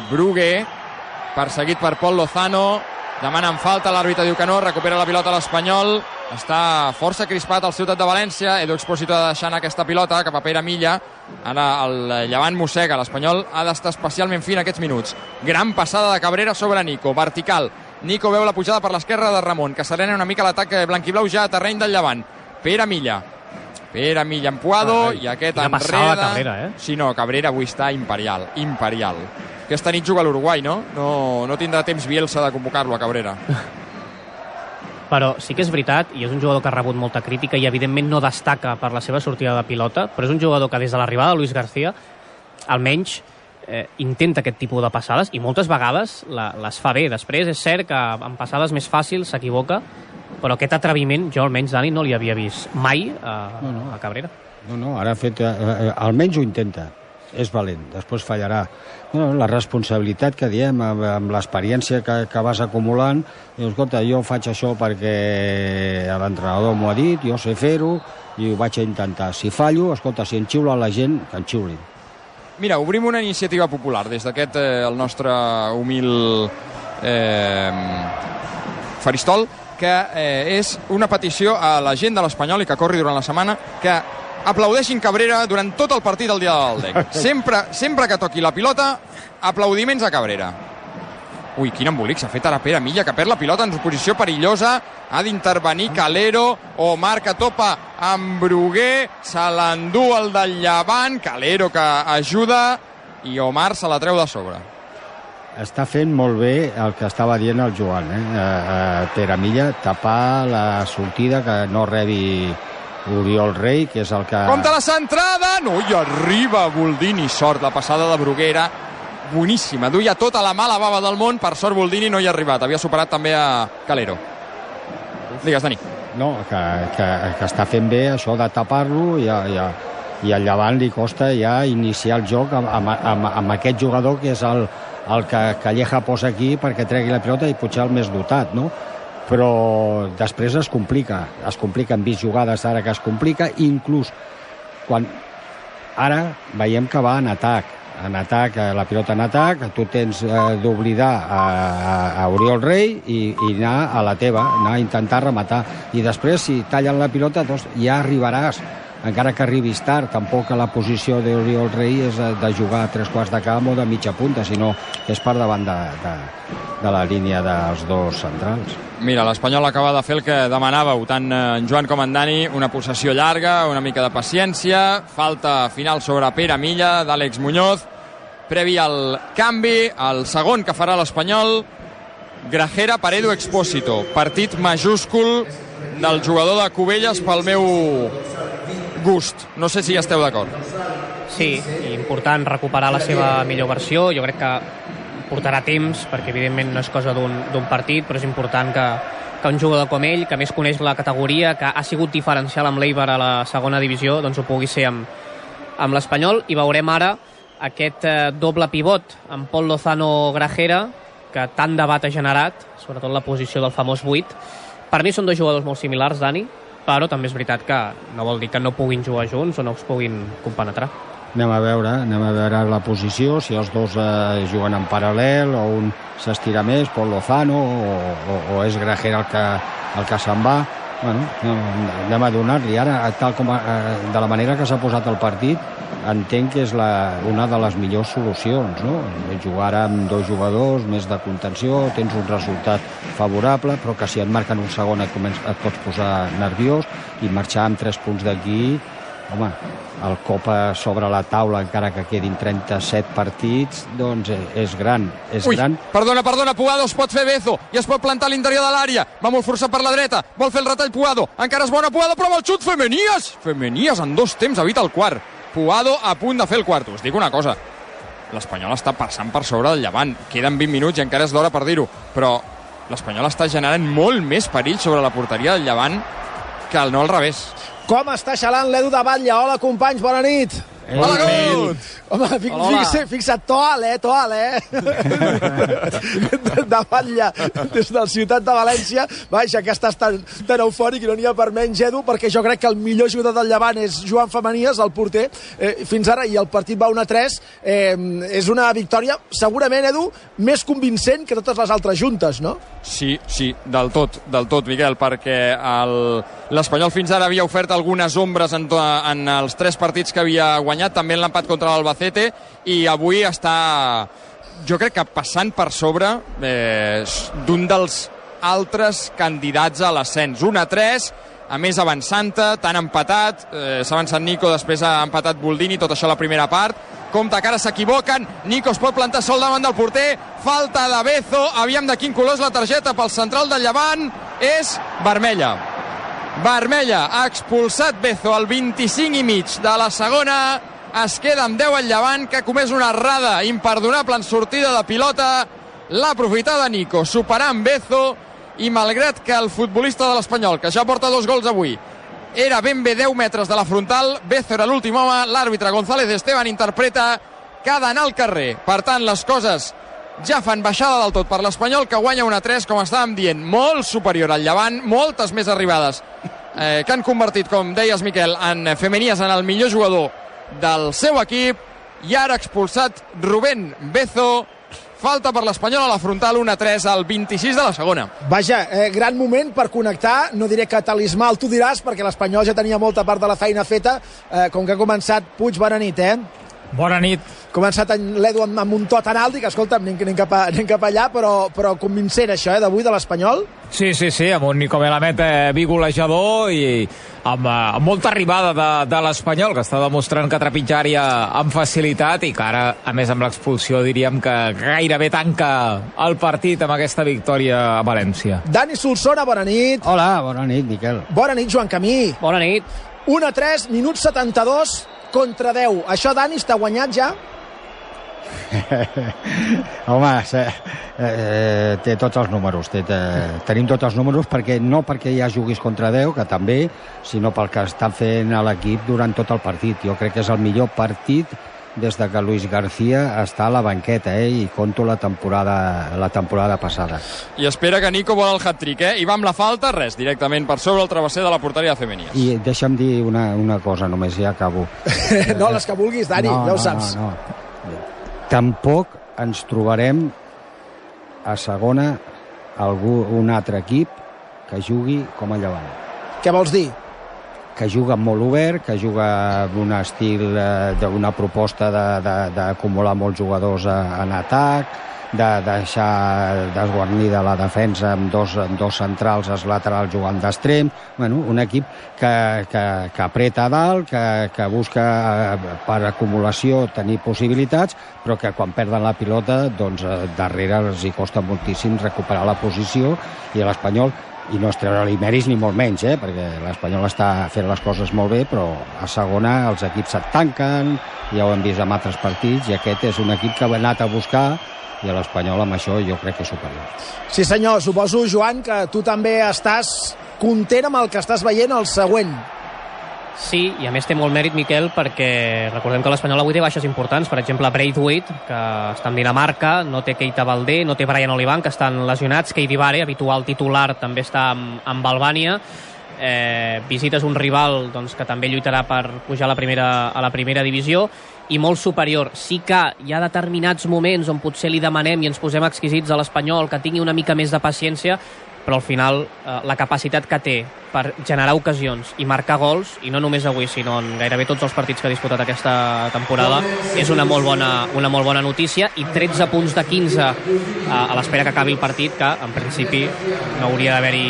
Brugue, perseguit per Pol Lozano, demanen falta, l'àrbitre diu que no, recupera la pilota l'Espanyol, està força crispat al Ciutat de València, Edu Expósito ha de deixar anar aquesta pilota cap a Pere Milla, ara el llevant mossega, l'Espanyol ha d'estar especialment fin aquests minuts. Gran passada de Cabrera sobre Nico, vertical, Nico veu la pujada per l'esquerra de Ramon, que serena una mica l'atac blanquiblau ja a terreny del llevant. Pere Milla, Pere Milla empuado Ai, i aquest quina passada enreda. Cabrera, eh? Sí, no, Cabrera avui està imperial, imperial. Aquesta nit juga a l'Uruguai, no? no? No tindrà temps Bielsa de convocar-lo a Cabrera. Però sí que és veritat, i és un jugador que ha rebut molta crítica i evidentment no destaca per la seva sortida de pilota, però és un jugador que des de l'arribada de Luis García almenys eh, intenta aquest tipus de passades i moltes vegades la, les fa bé. Després és cert que en passades més fàcils s'equivoca, però aquest atreviment jo almenys, Dani, no li havia vist mai a, No, no. a Cabrera. No, no, ara ha fet... Eh, eh, almenys ho intenta. És valent, després fallarà. No, la responsabilitat que diem, amb, amb l'experiència que, que vas acumulant, dius, escolta, jo faig això perquè l'entrenador m'ho ha dit, jo sé fer-ho, i ho vaig a intentar. Si fallo, escolta, si en xiula la gent, que en xiulin. Mira, obrim una iniciativa popular des d'aquest, eh, el nostre humil eh, faristol, que eh, és una petició a la gent de l'Espanyol i que corri durant la setmana que aplaudeixin Cabrera durant tot el partit del dia del Dec. Sempre, sempre que toqui la pilota, aplaudiments a Cabrera. Ui, quin embolic s'ha fet ara Pere Milla, que perd la pilota en posició perillosa, ha d'intervenir Calero, Omar que topa amb Bruguer, se l'endú el del Llevant, Calero que ajuda, i Omar se la treu de sobre. Està fent molt bé el que estava dient el Joan, eh? eh, eh Pere Milla, tapar la sortida que no rebi Oriol Rei, que és el que... Compte la centrada! No, i arriba Boldini, sort, la passada de Bruguera, boníssima, duia tota la mala bava del món, per sort Boldini no hi ha arribat, havia superat també a Calero. Digues, Dani. No, que, que, que està fent bé això de tapar-lo i, i, i al Llevant li costa ja iniciar el joc amb, amb, amb, amb aquest jugador que és el, el que Calleja posa aquí perquè tregui la pilota i potser el més dotat, no? però després es complica, es complica, hem vist jugades ara que es complica, inclús quan ara veiem que va en atac, en atac, eh, la pilota en atac, tu tens eh, d'oblidar a, a, a Oriol Rei i, i anar a la teva, anar a intentar rematar. I després, si tallen la pilota, doncs ja arribaràs encara que arribis tard, tampoc la posició d'Oriol Rei és de, jugar a tres quarts de camp o de mitja punta, sinó és per davant de, de, de la línia dels dos centrals. Mira, l'Espanyol acaba de fer el que demanàveu, tant en Joan com en Dani, una possessió llarga, una mica de paciència, falta final sobre Pere Milla, d'Àlex Muñoz, previ al canvi, el segon que farà l'Espanyol, Grajera per Edu Expósito, partit majúscul del jugador de Cubelles pel meu gust. No sé si hi esteu d'acord. Sí, important recuperar la seva millor versió. Jo crec que portarà temps, perquè evidentment no és cosa d'un partit, però és important que, que un jugador com ell, que més coneix la categoria, que ha sigut diferencial amb l'Eibar a la segona divisió, doncs ho pugui ser amb, amb l'Espanyol. I veurem ara aquest eh, doble pivot amb Pol Lozano Grajera, que tant debat ha generat, sobretot la posició del famós 8. Per mi són dos jugadors molt similars, Dani, però també és veritat que no vol dir que no puguin jugar junts o no es puguin compenetrar. Anem a veure, anem a veure la posició, si els dos eh, juguen en paral·lel o un s'estira més, Pol Lozano o, o, o és Grajera el que, el que se'n va. Bueno, anem a donar-li ara, tal com, eh, de la manera que s'ha posat el partit, entenc que és la, una de les millors solucions, no? Jugar amb dos jugadors, més de contenció, tens un resultat favorable, però que si et marquen un segon et, començ, et pots posar nerviós i marxar amb tres punts d'aquí home, el Copa sobre la taula, encara que quedin 37 partits, doncs és gran. És Ui, gran. perdona, perdona, Puado, es pot fer Bezo i es pot plantar a l'interior de l'àrea. Va molt forçat per la dreta, vol fer el retall Puado, encara és bona Puado, però amb el xut Femenies! Femenies en dos temps evita el quart. Puado a punt de fer el quart. Us dic una cosa, l'Espanyol està passant per sobre del Llevant. Queden 20 minuts i encara és d'hora per dir-ho, però l'Espanyol està generant molt més perill sobre la porteria del Llevant que el no al revés. Com està xalant l'Edu de Batlle? Hola, companys, bona nit. Hola, Gut! Home, fi, fixa, fixa't, toal, eh, toal, eh? de Batlle, des de la ciutat de València. Vaja, que estàs tan, tan eufòric i no n'hi ha per menys, Edu, perquè jo crec que el millor jugador del Llevant és Joan Femenies, el porter, eh, fins ara, i el partit va 1-3. Eh, és una victòria, segurament, Edu, més convincent que totes les altres juntes, no? Sí, sí, del tot, del tot, Miquel, perquè el- l'Espanyol fins ara havia ofert algunes ombres en, to- en els tres partits que havia guanyat, també en l'empat contra l'Albacete, i avui està, jo crec que passant per sobre eh, d'un dels altres candidats a l'ascens. 1 a 3, a més avançant-te, tan empatat, eh, s'ha avançat Nico, després ha empatat Boldini, tot això a la primera part, compte que ara s'equivoquen, Nico es pot plantar sol davant del porter, falta de Bezo, aviam de quin color és la targeta pel central del Llevant, és vermella. Vermella, ha expulsat Bezo al 25 i mig de la segona, es queda amb 10 al Llevant, que ha comès una errada imperdonable en sortida de pilota, l'ha aprofitada Nico, superant Bezo, i malgrat que el futbolista de l'Espanyol, que ja porta dos gols avui, era ben bé 10 metres de la frontal, Bezo era l'últim home, l'àrbitre González Esteban interpreta que ha d'anar al carrer. Per tant, les coses ja fan baixada del tot per l'Espanyol, que guanya una 3, com estàvem dient, molt superior al Llevant, moltes més arribades, eh, que han convertit, com deies, Miquel, en femenies en el millor jugador del seu equip, i ara expulsat Rubén Bezo, falta per l'Espanyol a la frontal 1-3 al 26 de la segona. Vaja, eh, gran moment per connectar, no diré que talismal, tu diràs, perquè l'Espanyol ja tenia molta part de la feina feta, eh, com que ha començat Puig, bona nit, eh? Bona nit. començat en l'Edu amb, amb un to tan alt, dic, escolta, anem, anem, cap, a, anem cap allà, però, però convincent això, eh, d'avui de l'Espanyol. Sí, sí, sí, amb un Nico Melamed eh, bigolejador i amb, eh, amb molta arribada de, de l'Espanyol, que està demostrant que trepitjaria amb facilitat i que ara, a més amb l'expulsió, diríem que gairebé tanca el partit amb aquesta victòria a València. Dani Solsona, bona nit. Hola, bona nit, Miquel. Bona nit, Joan Camí. Bona nit. 1 a 3, minut 72 contra 10. Això, Dani, està guanyat ja? Home, se, eh, té tots els números. Té, té, tenim tots els números perquè no perquè ja juguis contra 10, que també, sinó pel que estan fent l'equip durant tot el partit. Jo crec que és el millor partit des de que Luis García està a la banqueta, eh? I conto la temporada, la temporada passada. I espera que Nico vol el hat-trick, eh? I va amb la falta, res, directament per sobre el travesser de la porteria de Femenies. I deixa'm dir una, una cosa, només ja acabo. no, les que vulguis, Dani, no, ja ho no, saps. No, no. Tampoc ens trobarem a segona algú, un altre equip que jugui com a llevant Què vols dir? Que juga molt obert, que juga amb un estil eh, d'una proposta d'acumular molts jugadors en atac, de deixar desguarnida la defensa amb dos, amb dos centrals, els laterals jugant d'extrem. Bueno, un equip que, que, que apreta a dalt, que, que busca eh, per acumulació tenir possibilitats, però que quan perden la pilota, doncs eh, darrere els hi costa moltíssim recuperar la posició i l'Espanyol i no és treure-li mèrits ni molt menys, eh? perquè l'Espanyol està fent les coses molt bé, però a segona els equips et tanquen, ja ho hem vist en altres partits, i aquest és un equip que ha anat a buscar i l'Espanyol amb això jo crec que és superior. Sí senyor, suposo, Joan, que tu també estàs content amb el que estàs veient el següent. Sí, i a més té molt mèrit, Miquel, perquè recordem que l'Espanyol avui té baixes importants. Per exemple, Braithwaite, que està en Dinamarca, no té Keita Valdé, no té Brian Olivan, que estan lesionats, Keidi Vare, habitual titular, també està amb, amb Albània. Eh, visites un rival doncs, que també lluitarà per pujar a la, primera, a la primera divisió i molt superior. Sí que hi ha determinats moments on potser li demanem i ens posem exquisits a l'Espanyol que tingui una mica més de paciència, però al final eh, la capacitat que té per generar ocasions i marcar gols, i no només avui, sinó en gairebé tots els partits que ha disputat aquesta temporada, és una molt bona, una molt bona notícia, i 13 punts de 15 eh, a l'espera que acabi el partit, que en principi no hauria d'haver-hi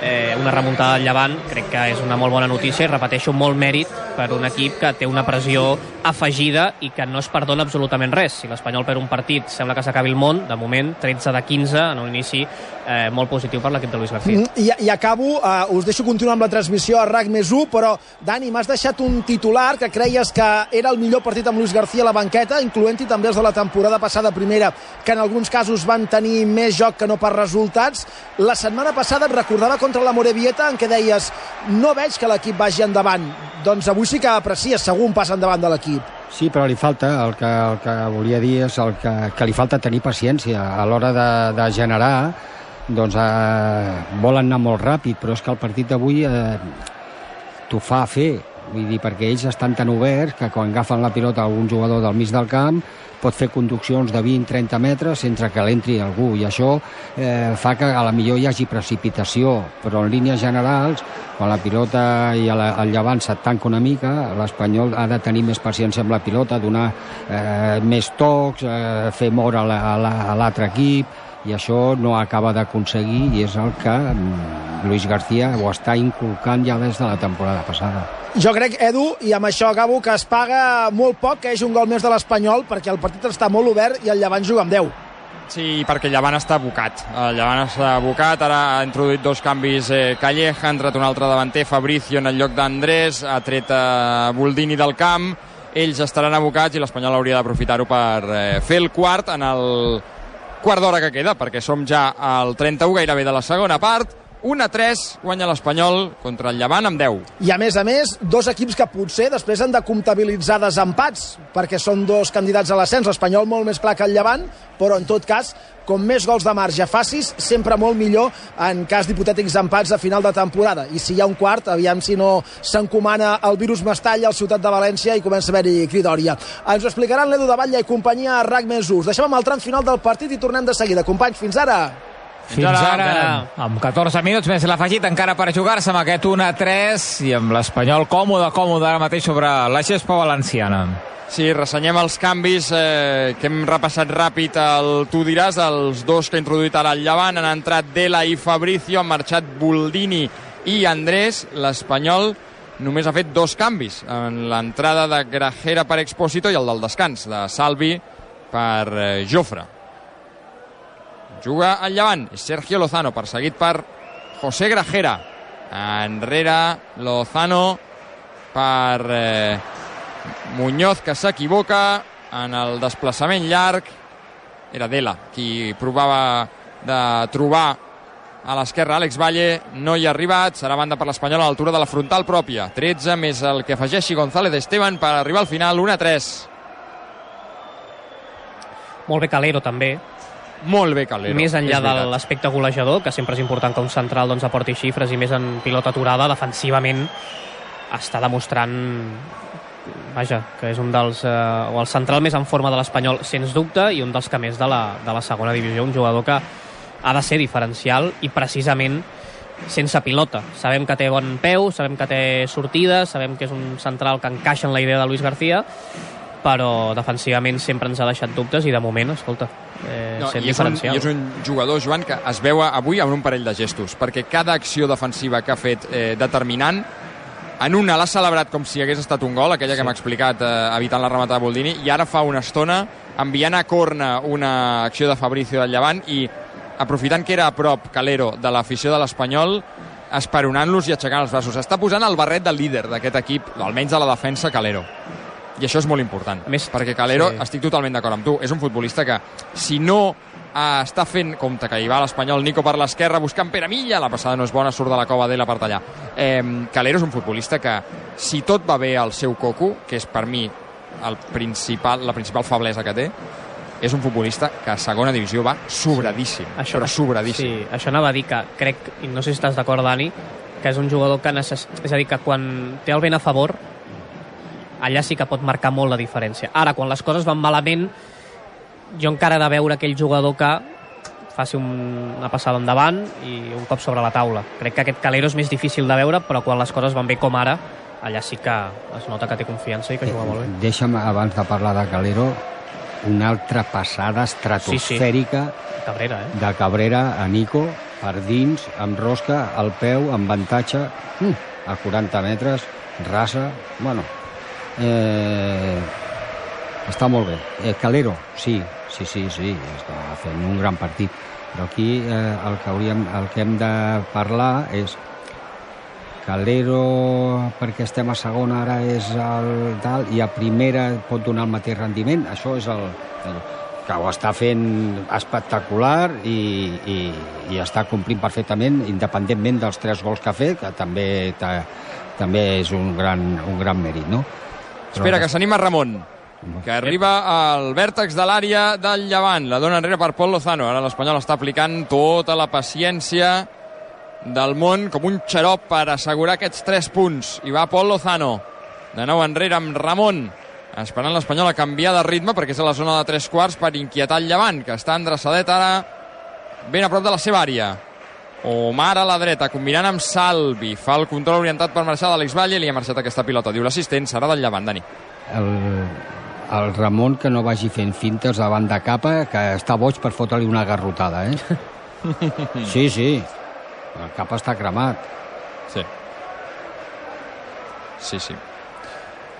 eh, una remuntada al Llevant, crec que és una molt bona notícia i repeteixo, molt mèrit per un equip que té una pressió afegida i que no es perdona absolutament res. Si l'Espanyol per un partit sembla que s'acabi el món, de moment 13 de 15 en un inici eh, molt positiu per l'equip de Luis García. Mm, I, I acabo, uh, us deixo continuar amb la transmissió a RAC més 1, però, Dani, m'has deixat un titular que creies que era el millor partit amb Luis García a la banqueta, incloent-hi també els de la temporada passada primera, que en alguns casos van tenir més joc que no per resultats. La setmana passada et recordava contra la Morevieta en què deies no veig que l'equip vagi endavant. Doncs avui sí que aprecies segur un pas endavant de l'equip. Sí, però li falta, el que, el que volia dir és el que, que li falta tenir paciència a l'hora de, de generar, doncs eh, volen anar molt ràpid, però és que el partit d'avui eh, t'ho fa fer, vull dir, perquè ells estan tan oberts que quan agafen la pilota algun jugador del mig del camp pot fer conduccions de 20-30 metres sense que l'entri algú. I això eh, fa que a la millor hi hagi precipitació. Però en línies generals quan la pilota i el, el llevant se't tanca una mica l'Espanyol ha de tenir més paciència amb la pilota donar eh, més tocs eh, fer moure a la- la- l'altre equip i això no acaba d'aconseguir i és el que mm, Luis García ho està inculcant ja des de la temporada passada. Jo crec, Edu, i amb això acabo, que es paga molt poc que hagi un gol més de l'Espanyol perquè el partit està molt obert i el Llevant juga amb 10. Sí, perquè el Llevant està abocat. El Llevant està abocat, ara ha introduït dos canvis eh, Calleja, ha entrat un altre davanter, Fabricio en el lloc d'Andrés, ha tret eh, Boldini del camp, ells estaran abocats i l'Espanyol hauria d'aprofitar-ho per eh, fer el quart en el quart d'hora que queda, perquè som ja al 31 gairebé de la segona part, 1 a 3 guanya l'Espanyol contra el Llevant amb 10. I a més a més, dos equips que potser després han de comptabilitzar desempats, perquè són dos candidats a l'ascens, l'Espanyol molt més clar que el Llevant, però en tot cas, com més gols de marge facis, sempre molt millor en cas d'hipotètics empats a final de temporada. I si hi ha un quart, aviam si no s'encomana el virus Mestalla al Ciutat de València i comença a haver-hi cridòria. Ens ho explicaran l'Edu de Batlle i companyia a RAC més us. Deixem amb el tram final del partit i tornem de seguida. Companys, fins ara! Fins ara. ara, amb 14 minuts més l'afegit encara per jugar-se amb aquest 1 a 3 i amb l'Espanyol còmode, còmode ara mateix sobre la gespa valenciana. Sí, ressenyem els canvis eh, que hem repassat ràpid el Tu diràs, els dos que ha introduït ara el Llevant, han entrat Dela i Fabricio, han marxat Boldini i Andrés, l'Espanyol només ha fet dos canvis, en l'entrada de Grajera per Expósito i el del descans, de Salvi per eh, Jofre. Juga el Llevant, Sergio Lozano, perseguit per José Grajera. Enrere Lozano per eh, Muñoz, que s'equivoca en el desplaçament llarg. Era Dela qui provava de trobar a l'esquerra Àlex Valle, no hi ha arribat, serà banda per l'Espanyol a l'altura de la frontal pròpia. 13 més el que afegeixi González Esteban per arribar al final, 1 a 3. Molt bé Calero, també. Molt bé Calero. més enllà de l'aspecte golejador, que sempre és important que un central doncs, aporti xifres i més en pilota aturada, defensivament està demostrant vaja, que és un dels eh, o el central més en forma de l'Espanyol sens dubte i un dels que més de la, de la segona divisió un jugador que ha de ser diferencial i precisament sense pilota. Sabem que té bon peu, sabem que té sortida, sabem que és un central que encaixa en la idea de Luis García, però defensivament sempre ens ha deixat dubtes i de moment, escolta, eh, No, sent i, és un, diferencial. I és un jugador, Joan, que es veu avui amb un parell de gestos, perquè cada acció defensiva que ha fet eh, determinant, en una l'ha celebrat com si hagués estat un gol, aquella sí. que m'ha explicat eh, evitant la rematada de Boldini, i ara fa una estona enviant a corna una acció de Fabricio del Llevant i aprofitant que era a prop Calero de l'afició de l'Espanyol, esperonant-los i aixecant els braços. Està posant el barret del líder d'aquest equip, almenys de la defensa, Calero. I això és molt important, A més, perquè Calero, sí. sí. estic totalment d'acord amb tu, és un futbolista que, si no eh, està fent, compte que hi va l'Espanyol, Nico per l'esquerra, buscant Pere Milla, la passada no és bona, surt de la cova d'ella per tallar. Eh, Calero és un futbolista que, si tot va bé al seu coco, que és per mi el principal, la principal feblesa que té, és un futbolista que a segona divisió va sobradíssim, Això, però sobradíssim. Sí, això anava a dir que crec, i no sé si estàs d'acord, Dani, que és un jugador que necess... És a dir, que quan té el vent a favor, allà sí que pot marcar molt la diferència. Ara, quan les coses van malament, jo encara he de veure aquell jugador que faci un, una passada endavant i un cop sobre la taula. Crec que aquest Calero és més difícil de veure, però quan les coses van bé com ara, allà sí que es nota que té confiança i que juga molt bé. Deixa'm, abans de parlar de Calero, una altra passada estratosfèrica Cabrera, eh? de Cabrera a Nico, per dins, amb rosca, al peu, amb avantatge, mm, a 40 metres, rasa, bueno, eh, està molt bé. Eh, Calero, sí, sí, sí, sí, està fent un gran partit. Però aquí eh, el, que hauríem, el que hem de parlar és Calero, perquè estem a segona ara és el tal, i a primera pot donar el mateix rendiment, això és el, el que ho està fent espectacular i, i, i està complint perfectament, independentment dels tres gols que ha fet, que també, ta, també és un gran, un gran mèrit, no? Espera, que s'anima Ramon, que arriba al vèrtex de l'àrea del Llevant. La dona enrere per Pol Lozano. Ara l'Espanyol està aplicant tota la paciència del món com un xarop per assegurar aquests tres punts. I va Pol Lozano. De nou enrere amb Ramon. Esperant l'Espanyol a canviar de ritme perquè és a la zona de tres quarts per inquietar el Llevant, que està endreçadet ara ben a prop de la seva àrea. Omar a la dreta, combinant amb Salvi. Fa el control orientat per marxar d'Àlex Valle i li ha marxat aquesta pilota. Diu l'assistent, serà del Llevant, Dani. El, el Ramon que no vagi fent fintes davant de capa, que està boig per fotre-li una garrotada, eh? Sí, sí. El cap està cremat. Sí. Sí, sí.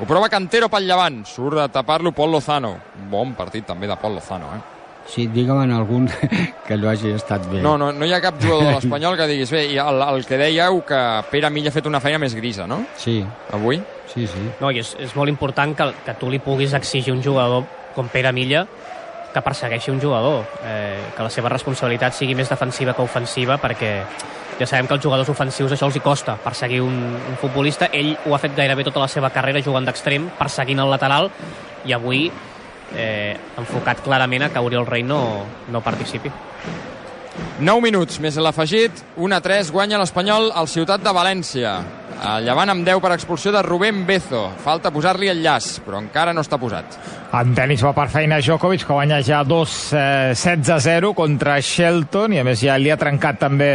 Ho prova Cantero pel Llevant. Surt de tapar-lo Pol Lozano. Bon partit també de Pol Lozano, eh? Sí, digue'm en algun que no hagi estat bé. No, no, no hi ha cap jugador de l'Espanyol que diguis bé, i el, el que dèieu que Pere Milla ha fet una feina més grisa, no? Sí, Avui? sí, sí. No, i és, és molt important que, que tu li puguis exigir un jugador com Pere Milla que persegueixi un jugador, eh, que la seva responsabilitat sigui més defensiva que ofensiva, perquè ja sabem que els jugadors ofensius això els hi costa, perseguir un, un futbolista. Ell ho ha fet gairebé tota la seva carrera jugant d'extrem, perseguint el lateral, i avui eh, enfocat clarament a que Oriol Rei no, no participi. 9 minuts més l'afegit, 1 a 3, guanya l'Espanyol al Ciutat de València. El Llevant amb 10 per expulsió de Rubén Bezo. Falta posar-li el llaç, però encara no està posat. En tenis va per feina Djokovic, que guanya ja 2 eh, 16 a 0 contra Shelton, i a més ja li ha trencat també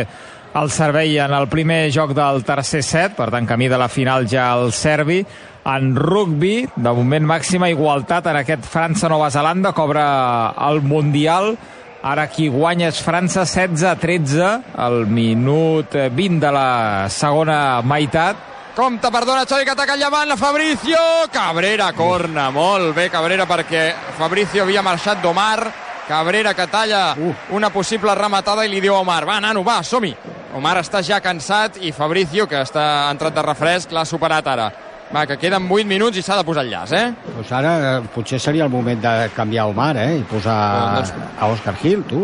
el servei en el primer joc del tercer set, per tant camí de la final ja el serbi. En rugby, de moment màxima igualtat en aquest França-Nova Zelanda, cobra el Mundial. Ara qui guanya és França 16 a 13, al minut 20 de la segona meitat. Compte, perdona, Xavi, que ataca el Llevant, la Fabricio, Cabrera, corna, molt bé Cabrera, perquè Fabricio havia marxat d'Omar, Cabrera que talla una possible rematada i li diu a Omar, va, nano, va, som-hi. Omar està ja cansat i Fabricio, que està entrat de refresc, l'ha superat ara. Va, que queden 8 minuts i s'ha de posar el llaç, eh? Pues ara eh, potser seria el moment de canviar Omar, eh? I posar Doncs- a Òscar Gil, tu.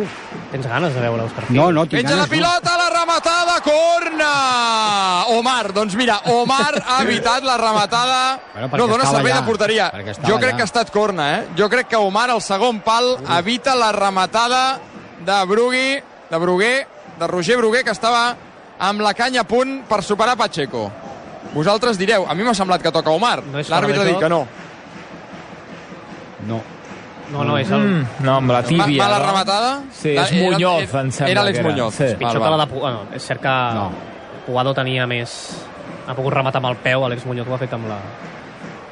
Tens ganes de veure Òscar Gil? No, no, tinc Penja la ganes, no. pilota, la rematada, corna! Omar, doncs mira, Omar ha evitat la rematada. Bueno, no, dona servei allà, de porteria. Jo crec allà. que ha estat corna, eh? Jo crec que Omar, al segon pal, evita la rematada de Brugui, de Bruguer, de Roger Bruguer, que estava amb la canya a punt per superar Pacheco. Vosaltres direu, a mi m'ha semblat que toca Omar. No és L'àrbitre ha dit que no. No. No, no, és el... Mm, no, amb la tíbia. mala no? rematada? Sí, és era- Muñoz, era- em sembla Era era. Muñoz. Sí. pitjor que la de... Bueno, és cert que No. Puado tenia més... Ha pogut rematar amb el peu, Àlex Muñoz ho ha fet amb la,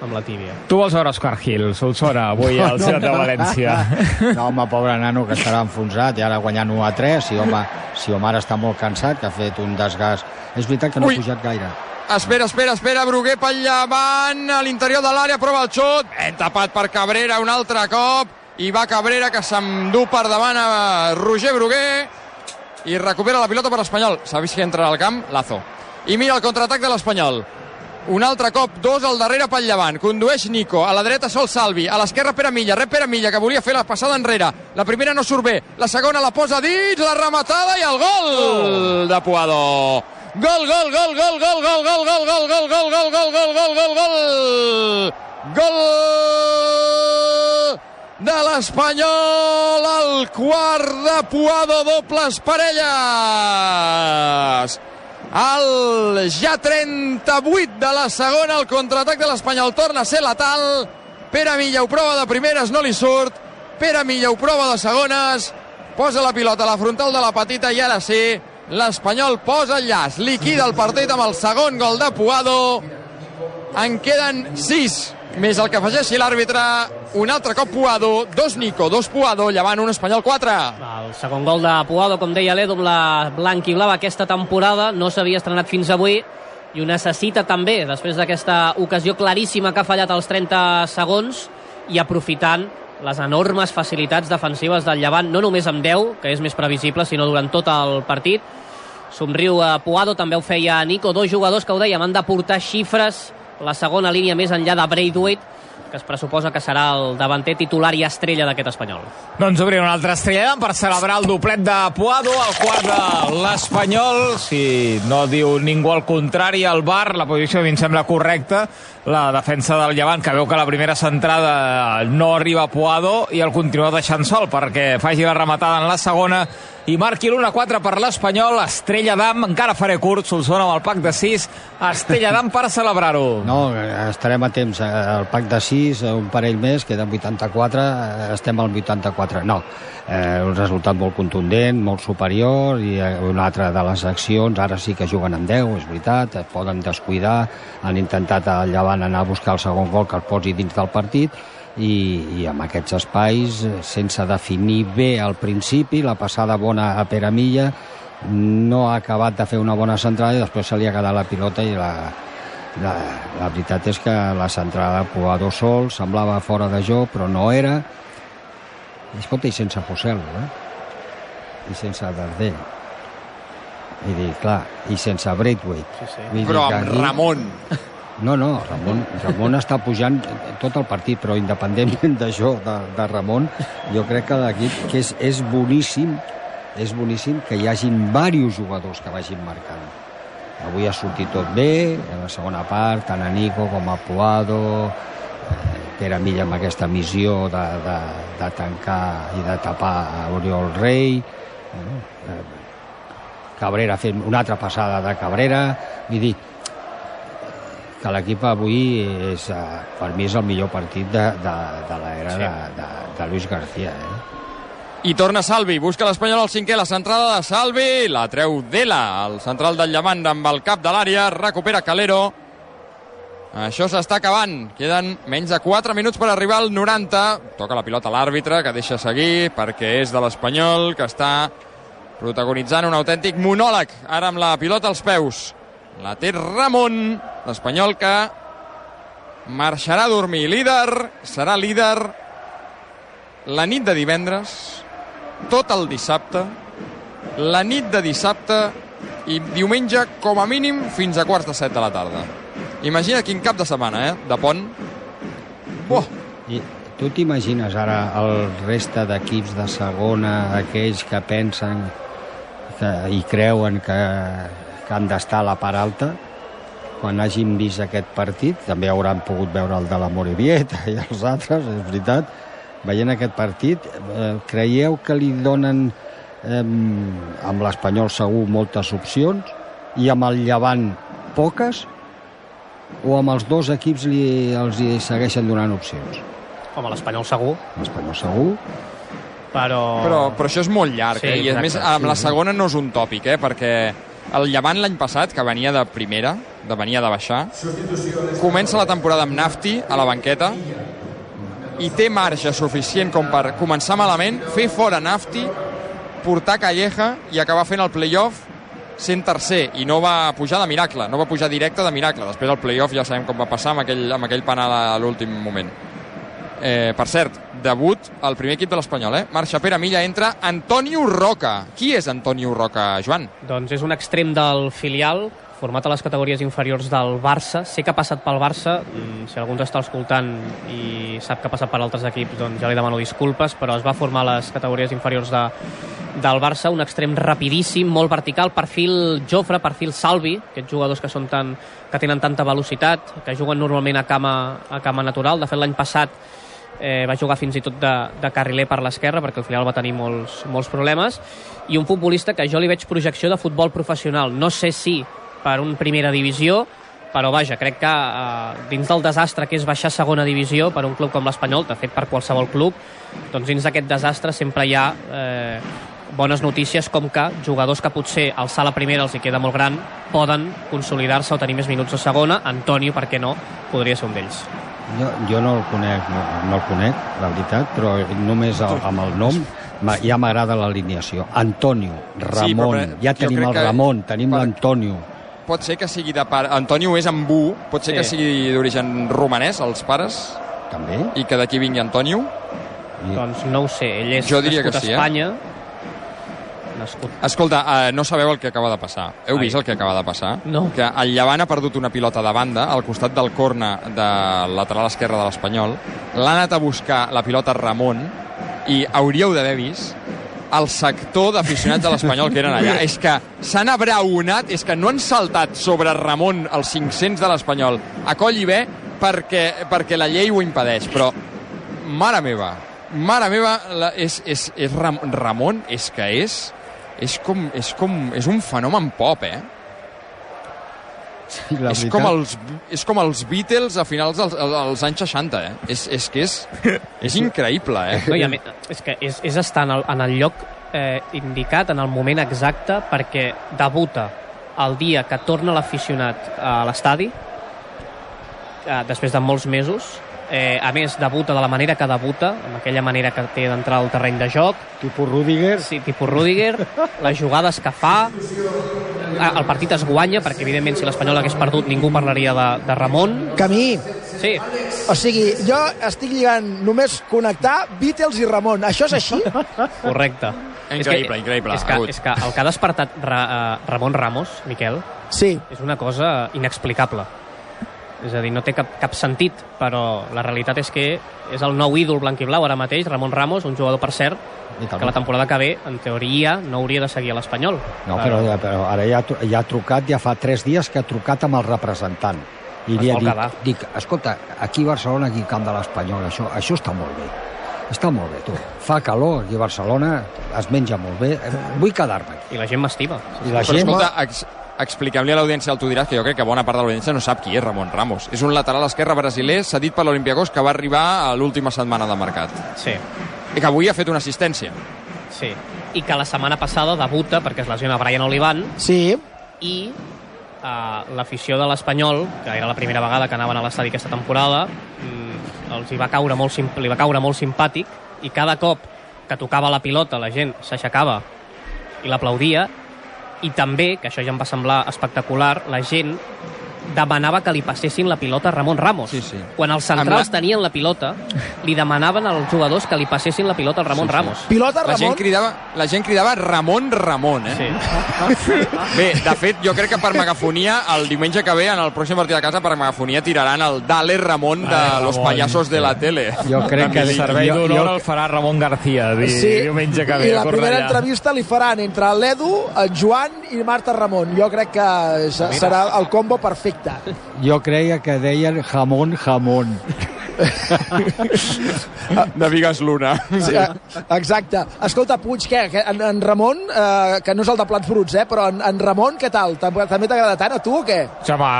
amb la tíbia. Tu vols veure Oscar Gil, Solsona, avui al Ciutat de València. No, home, pobre nano, que estarà enfonsat i ara guanyant 1 a 3. Si, home, si Omar està molt cansat, que ha fet un desgast... És veritat que no Ui. ha pujat gaire. Espera, espera, espera, Bruguer pel llevant, a l'interior de l'àrea, prova el xut, ben tapat per Cabrera un altre cop, i va Cabrera que s'endú per davant a Roger Bruguer, i recupera la pilota per l'Espanyol. S'ha vist que entra al camp? Lazo. I mira el contraatac de l'Espanyol. Un altre cop, dos al darrere pel llevant. Condueix Nico. A la dreta Sol Salvi. A l'esquerra Pere Milla. Rep Pere Milla, que volia fer la passada enrere. La primera no surt bé. La segona la posa dins, la rematada i el gol de Puado. Gol, gol, gol, gol, gol, gol, gol, gol, gol, gol, gol, gol, gol, gol, gol, gol, gol. Gol de l'Espanyol, el quart de Puado, dobles parelles. El ja 38 de la segona, el contraatac de l'Espanyol torna a ser letal. Pere Milla ho prova de primeres, no li surt. Pere Milla ho prova de segones. Posa la pilota a la frontal de la petita i ara sí, l'Espanyol posa el llaç. Liquida el partit amb el segon gol de Puado. En queden 6, més el que afegeixi l'àrbitre. Un altre cop Puado, dos Nico, dos Puado, llevant un Espanyol 4. El segon gol de Puado, com deia l'Edu, la blanc i blava aquesta temporada, no s'havia estrenat fins avui i ho necessita també, després d'aquesta ocasió claríssima que ha fallat als 30 segons i aprofitant les enormes facilitats defensives del Llevant, no només amb 10, que és més previsible, sinó durant tot el partit. Somriu a Puado, també ho feia Nico, dos jugadors que ho dèiem, han de portar xifres la segona línia més enllà de Braithwaite, que es pressuposa que serà el davanter titular i estrella d'aquest espanyol. Doncs obrim una altra estrella per celebrar el doblet de Puado, el quart de l'Espanyol. Si no diu ningú al contrari, al bar, la posició a mi em sembla correcta. La defensa del Llevant, que veu que la primera centrada no arriba a Puado i el continua deixant sol perquè faci la rematada en la segona i marqui l'1-4 per l'Espanyol. Estrella d'Am, encara faré curt, Solsona amb el pack de 6. Estrella d'Am per celebrar-ho. No, estarem a temps. eh, El pack de 6, un parell més, queden 84, eh, estem al 84. No, eh, un resultat molt contundent, molt superior, i eh, una altra de les accions, ara sí que juguen amb 10, és veritat, es poden descuidar, han intentat al Llevant anar a buscar el segon gol que el posi dins del partit, i, i amb aquests espais, eh, sense definir bé al principi, la passada bona a Pere Milla, no ha acabat de fer una bona centrada i després se li ha quedat la pilota i la, la, la veritat és que la centrada de Puado sol semblava fora de joc, però no era. I, escolta, i sense Fusel, eh? I sense Darder. I dir, clar, i sense Braithwaite. Sí, sí. Vull Però amb aquí- Ramon. No, no, Ramon, Ramon està pujant tot el partit, però independentment d'això, de, de Ramon, jo crec que l'equip que és, és boníssim, és boníssim que hi hagin diversos jugadors que vagin marcant. Avui ha sortit tot bé, en la segona part, tant a Nico com a Puado, eh, Pere Milla amb aquesta missió de, de, de tancar i de tapar a Oriol Rei, eh, Cabrera fent una altra passada de Cabrera, vull dir, que l'equip avui és, eh, per mi és el millor partit de, de, de l'era Sí. de, de, de Luis García. Eh? I torna Salvi, busca l'Espanyol al cinquè, la centrada de Salvi, la treu Dela, el central del Llevant amb el cap de l'àrea, recupera Calero. Això s'està acabant, queden menys de 4 minuts per arribar al 90. Toca la pilota l'àrbitre, que deixa seguir, perquè és de l'Espanyol, que està protagonitzant un autèntic monòleg, ara amb la pilota als peus. La té Ramon, l'Espanyol que marxarà a dormir líder, serà líder la nit de divendres, tot el dissabte, la nit de dissabte i diumenge com a mínim fins a quarts de set de la tarda. Imagina quin cap de setmana, eh? De pont. Buah, I tu t'imagines ara el reste d'equips de segona, aquells que pensen que, i creuen que, que han d'estar a la part alta, quan hagin vist aquest partit, també hauran pogut veure el de la Morevieta i els altres, és veritat, veient aquest partit, eh, creieu que li donen eh, amb l'Espanyol segur moltes opcions i amb el Llevant poques o amb els dos equips li, els hi segueixen donant opcions? Home, l'Espanyol segur, L'Espanyol segur, però... Però, però això és molt llarg, Sí, eh? I a més, amb la sí. segona no és un tòpic, eh? Perquè el Llevant l'any passat, que venia de primera, de venia de baixar, comença la temporada amb Nafti a la banqueta i té marge suficient com per començar malament, fer fora Nafti, portar Calleja i acabar fent el playoff sent tercer i no va pujar de miracle, no va pujar directe de miracle. Després el playoff ja sabem com va passar amb aquell, amb aquell penal a l'últim moment. Eh, per cert, debut al primer equip de l'Espanyol, eh? Marxa Pere Milla, entra Antonio Roca. Qui és Antonio Roca, Joan? Doncs és un extrem del filial, format a les categories inferiors del Barça. Sé que ha passat pel Barça, mm, si algú ens està escoltant i sap que ha passat per altres equips, doncs ja li demano disculpes, però es va formar a les categories inferiors de, del Barça, un extrem rapidíssim, molt vertical, perfil Jofre, perfil Salvi, aquests jugadors que són tan, que tenen tanta velocitat, que juguen normalment a cama, a cama natural. De fet, l'any passat eh, va jugar fins i tot de, de carriler per l'esquerra perquè el filial va tenir molts, molts problemes. I un futbolista que jo li veig projecció de futbol professional. No sé si per un primera divisió però vaja, crec que eh, dins del desastre que és baixar a segona divisió per un club com l'Espanyol, de fet per qualsevol club doncs dins d'aquest desastre sempre hi ha eh, bones notícies com que jugadors que potser al sala primera els hi queda molt gran poden consolidar-se o tenir més minuts a segona. Antonio, per què no, podria ser un d'ells Jo, jo no el conec, no, no el conec, la veritat, però només el, amb el nom ja m'agrada l'alineació. Antonio, Ramon, però ja tenim el que- Ramon, tenim l'Antonio. Pot ser que sigui de pare... Antonio és ambú, pot ser Sí. que sigui d'origen romanès, els pares, També? i que d'aquí vingui Antonio. I, doncs no ho sé, ell és Jo diria nascut que sí, eh? a Espanya nascut Escolta, uh, no sabeu el que acaba de passar. Heu Ai. vist el que acaba de passar? No. Que el Llevant ha perdut una pilota de banda al costat del corna de lateral esquerre de l'Espanyol. L'ha anat a buscar la pilota Ramon i hauríeu d'haver vist el sector d'aficionats de l'Espanyol que eren allà. És que s'han abraonat, és que no han saltat sobre Ramon els 500 de l'Espanyol a coll i bé perquè, perquè la llei ho impedeix. Però, mare meva, mare meva, la, és, és, és Ram, Ramon, és que és és com, és com, és un fenomen pop, eh? sí, la és, veritat, com els, és com els Beatles a finals dels, dels anys 60, eh? És, és que és, és increïble, eh? No, i a més, és que és, és estar en el, en el lloc eh, indicat, en el moment exacte, perquè debuta el dia que torna l'aficionat a l'estadi, eh, després de molts mesos, eh, a més, debuta de la manera que debuta, amb aquella manera que té d'entrar al terreny de joc, tipus Rudiger, sí, tipus Rudiger, les jugades que fa, eh, el partit es guanya, perquè evidentment si l'Espanyol hagués perdut ningú parlaria de, de Ramon. Camí, Sí, o sigui, jo estic lligant només connectar Beatles i Ramon. Això és així? correcte. Increïble, increïble, És que, és que el que ha despertat Ra, uh, Ramon Ramos, Miquel, Sí. és una cosa inexplicable. És a dir, no té cap, cap sentit, però la realitat és que és el nou ídol blanc i blau ara mateix, Ramon Ramos, un jugador, per cert, que la temporada que ve, en teoria, no hauria de seguir a l'Espanyol. No, però, però ara ja, ja ha trucat, ja fa tres dies que ha trucat amb el representant. I Es li ha dit, quedar. dic, escolta, aquí a Barcelona, aquí camp de l'Espanyol, això, això està molt bé. Està molt bé, tu. Fa calor aquí a Barcelona, es menja molt bé. Vull quedar-me aquí. I la gent m'estima. I la Però gent... escolta, ex, expliquem-li a l'audiència el tu diràs que jo crec que bona part de l'audiència no sap qui és Ramon Ramos. És un lateral esquerre brasiler cedit per l'Olimpiakos que va arribar a l'última setmana de mercat. Sí, I que avui ha fet una assistència. sí. I que la setmana passada debuta perquè es lesiona Brian Olivan Sí. i uh, l'afició de l'Espanyol, que era la primera vegada que anaven a l'estadi aquesta temporada, mm, els hi va caure molt, li va caure molt simpàtic i cada cop que tocava la pilota la gent s'aixecava i l'aplaudia i també, que això ja em va semblar espectacular, la gent demanava que li passessin la pilota a Ramon Ramos. Sí, sí. Quan els centrals Amb la- tenien la pilota, li demanaven als jugadors que li passessin la pilota al Ramon Sí, sí. Ramos. Pilota, La gent, Ramon. cridava, la gent cridava Ramon Ramon, eh? Sí. Bé, de fet, jo crec que per megafonia, el diumenge que ve, en el pròxim partit de casa, per megafonia tiraran el Dale Ramon de Dale los Ramon, payasos de la tele. Jo crec que... El servei d'honor jo- el farà Ramon García di, Sí, diumenge que ve i la primera Cornellà. entrevista li faran entre l'Edu, el Joan i Marta Ramon. Jo crec que se- serà el combo perfecte. Perfecte. Jo creia que deien jamón, jamón. De Vigas Luna. Sí. Exacte. Escolta, Puig, què? Que en, en Ramon, eh, que no és el de plats bruts, eh, però en, en Ramon, què tal? També també t'agrada tant a tu o què? Sí, home,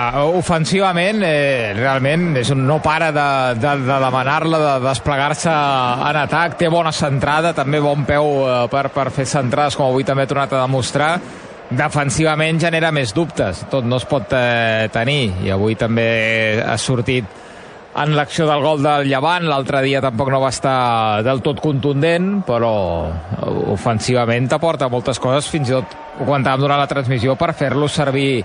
ofensivament, eh, realment, és un no para de, de, de demanar-la, de desplegar-se en atac, té bona centrada, també bon peu eh, per, per fer centrades, com avui també ha tornat a demostrar. Defensivament genera més dubtes, tot no es pot eh, tenir, i avui també ha sortit en l'acció del gol del Llevant, l'altre dia tampoc no va estar del tot contundent, però ofensivament t'aporta moltes coses, fins i tot ho comentàvem durant la transmissió, per fer-lo servir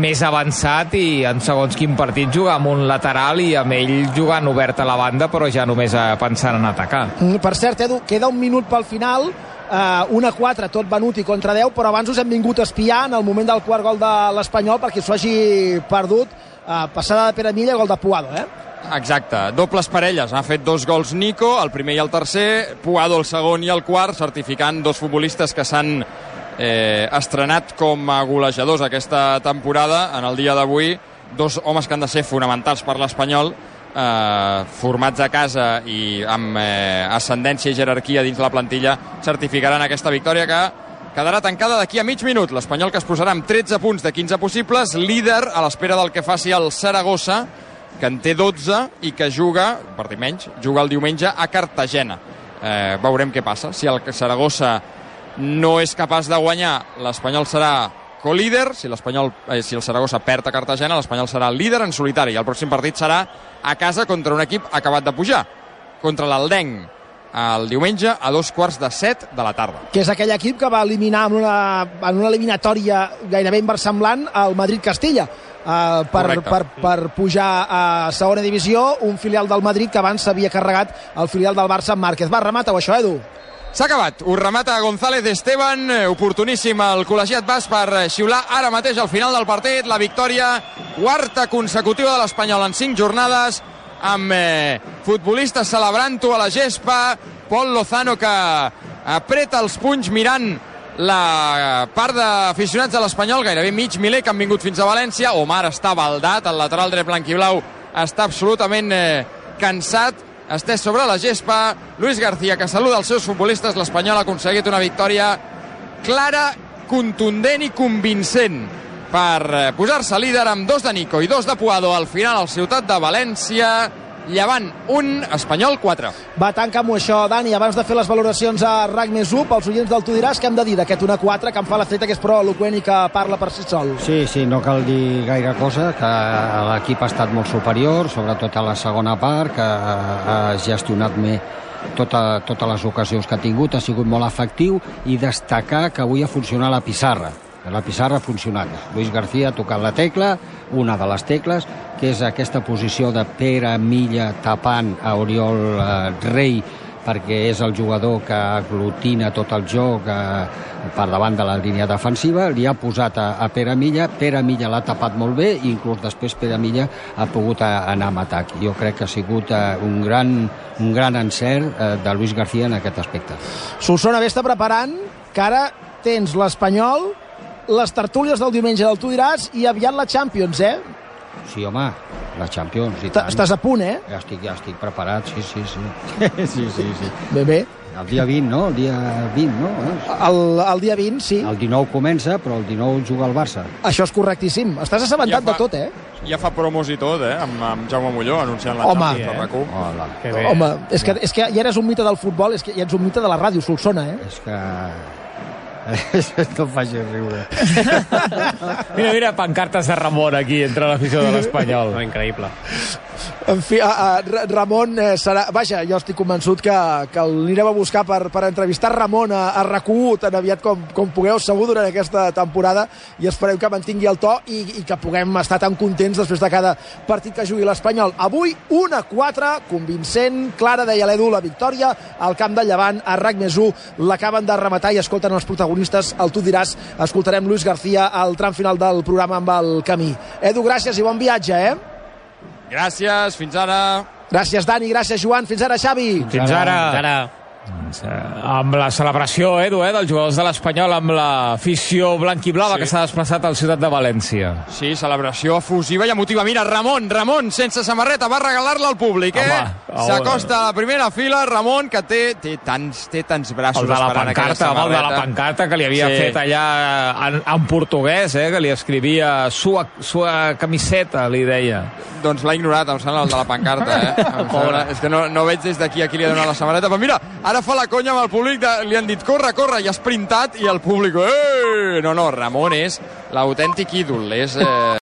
més avançat i en segons quin partit jugar amb un lateral i amb ell jugant obert a la banda però ja només eh, pensant en atacar. Mm, Per cert, Edu, queda un minut pel final, eh, una 4, tot Benuti contra 10, però abans us hem vingut a espiar en el moment del quart gol de l'Espanyol perquè s'ho hagi perdut. Eh, passada de Pere Milla, gol de Puado, eh? Exacte, dobles parelles. Ha fet dos gols Nico, el primer i el tercer, Puado el segon i el quart, certificant dos futbolistes que s'han eh, estrenat com a golejadors aquesta temporada. En el dia d'avui, dos homes que han de ser fonamentals per l'Espanyol, eh, formats a casa i amb eh, ascendència i jerarquia dins la plantilla, certificaran aquesta victòria que quedarà tancada d'aquí a mig minut. L'Espanyol que es posarà amb 13 punts de 15 possibles, líder a l'espera del que faci el Saragossa, que en té 12 i que juga, per dir menys, juga el diumenge a Cartagena. Eh, veurem què passa. Si el Saragossa no és capaç de guanyar, l'Espanyol serà co-líder, si, l'Espanyol, eh, si el Saragossa perd a Cartagena, l'Espanyol serà líder en solitari. El pròxim partit serà a casa contra un equip acabat de pujar, contra l'Aldenc, el diumenge a dos quarts de set de la tarda. que és aquell equip que va eliminar en una, en una eliminatòria gairebé inversemblant al Madrid-Castilla uh, per, Correcte. per, per pujar a segona divisió, un filial del Madrid que abans s'havia carregat el filial del Barça Márquez. Va, remata-ho això, Edu. S'ha acabat. Ho remata González Esteban. Eh, Oportuníssim el col·legiat bas per eh, xiular ara mateix al final del partit. La victòria quarta consecutiva de l'Espanyol en cinc jornades amb eh, futbolistes celebrant-ho a la gespa. Pol Lozano que apreta els punys mirant la part d'aficionats de l'Espanyol, gairebé mig miler que han vingut fins a València. Omar està baldat, el lateral dret blanquiblau està absolutament eh, cansat, estès sobre la gespa. Luis García, que saluda els seus futbolistes. L'Espanyol ha aconseguit una victòria clara, contundent i convincent per eh, posar-se líder amb dos de Nico i dos de Puado al final al Ciutat de València. Llevant un, Espanyol 4. Va, tanca-m'ho això, Dani, abans de fer les valoracions a RAC més 1, pels oients del Tu diràs, què hem de dir d'aquest 1-4 que em fa l'efecte que és prou eloquent i que parla per si sol? Sí, sí, no cal dir gaire cosa, que l'equip ha estat molt superior, sobretot a la segona part, que ha gestionat bé tota, totes les ocasions que ha tingut, ha sigut molt efectiu i destacar que avui ha funcionat la pissarra. La pissarra ha funcionat. Luis García ha tocat la tecla, una de les tecles, que és aquesta posició de Pere Milla tapant a Oriol eh, Rei perquè és el jugador que aglutina tot el joc eh, per davant de la línia defensiva, li ha posat a, a Pere Milla, Pere Milla l'ha tapat molt bé i inclús després Pere Milla ha pogut a, anar amb atac. Jo crec que ha sigut eh, un, gran, un gran encert eh, de Luis García en aquest aspecte. Solsona bé està preparant que ara tens l'Espanyol, les tertúlies del diumenge del Tu diràs i aviat la Champions, eh? Sí, home, la Champions, i tant. Estàs a punt, eh? Ja estic, ja estic preparat, sí, sí, sí. sí, sí, sí. Bé, bé. El dia 20, no? El dia 20, no? El, el dia 20, sí. El 19 comença, però el 19 juga el Barça. Això és correctíssim. Estàs assabentat Ja fa- de tot, eh? Ja fa promos i tot, eh? Amb, amb Jaume Molló anunciant la Home. Champions RAC1. Hola. Que bé. Home, és que, és que ja eres un mite del futbol, és que ja ets un mite de la ràdio, Solsona, eh? És que... no em facis riure. Mira, mira, pancartes de Ramon aquí entre l'afició de l'Espanyol. No, increïble. En fi, a, a, Ra- Ramon eh, serà... Vaja, jo estic convençut que, que l'anirem a buscar per, per entrevistar Ramon a, a RAC1 tan aviat com, com pugueu, segur, durant aquesta temporada i esperem que mantingui el to i, i que puguem estar tan contents després de cada partit que jugui l'Espanyol. Avui, 1-4, convincent, clara, deia l'Edu, la victòria al camp del Llevant, a RAC més 1, l'acaben de rematar i escolten els protagonistes, el tu diràs, escoltarem Luis García al tram final del programa amb el camí. Edu, gràcies i bon viatge, eh? Gràcies, fins ara. Gràcies, Dani, gràcies, Joan. Fins ara, Xavi. Fins ara. Ara... Doncs, eh, amb la celebració, Edu, eh, dels jugadors de l'Espanyol amb l'afició blanc-i-blava Sí. que s'ha desplaçat al Ciutat de València. Sí, celebració efusiva i emotiva. Mira, Ramon, Ramon, sense samarreta, va regalar-la al públic, eh? S'acosta a la primera fila, Ramon, que té, té, tants, té tants braços El de la pancarta, el de la pancarta que li havia Sí. fet allà en, en portuguès, eh, que li escrivia sua, sua camiseta, li deia. Doncs l'ha ignorat, em sembla, el de la pancarta, eh? Em sembla, és que no, no veig des d'aquí a qui li ha donat la samarreta, però mira, ara fa la conya amb el públic, de, li han dit corre, corre, i ha sprintat, i el públic, eh! No, no, Ramon és l'autèntic ídol, és... Eh...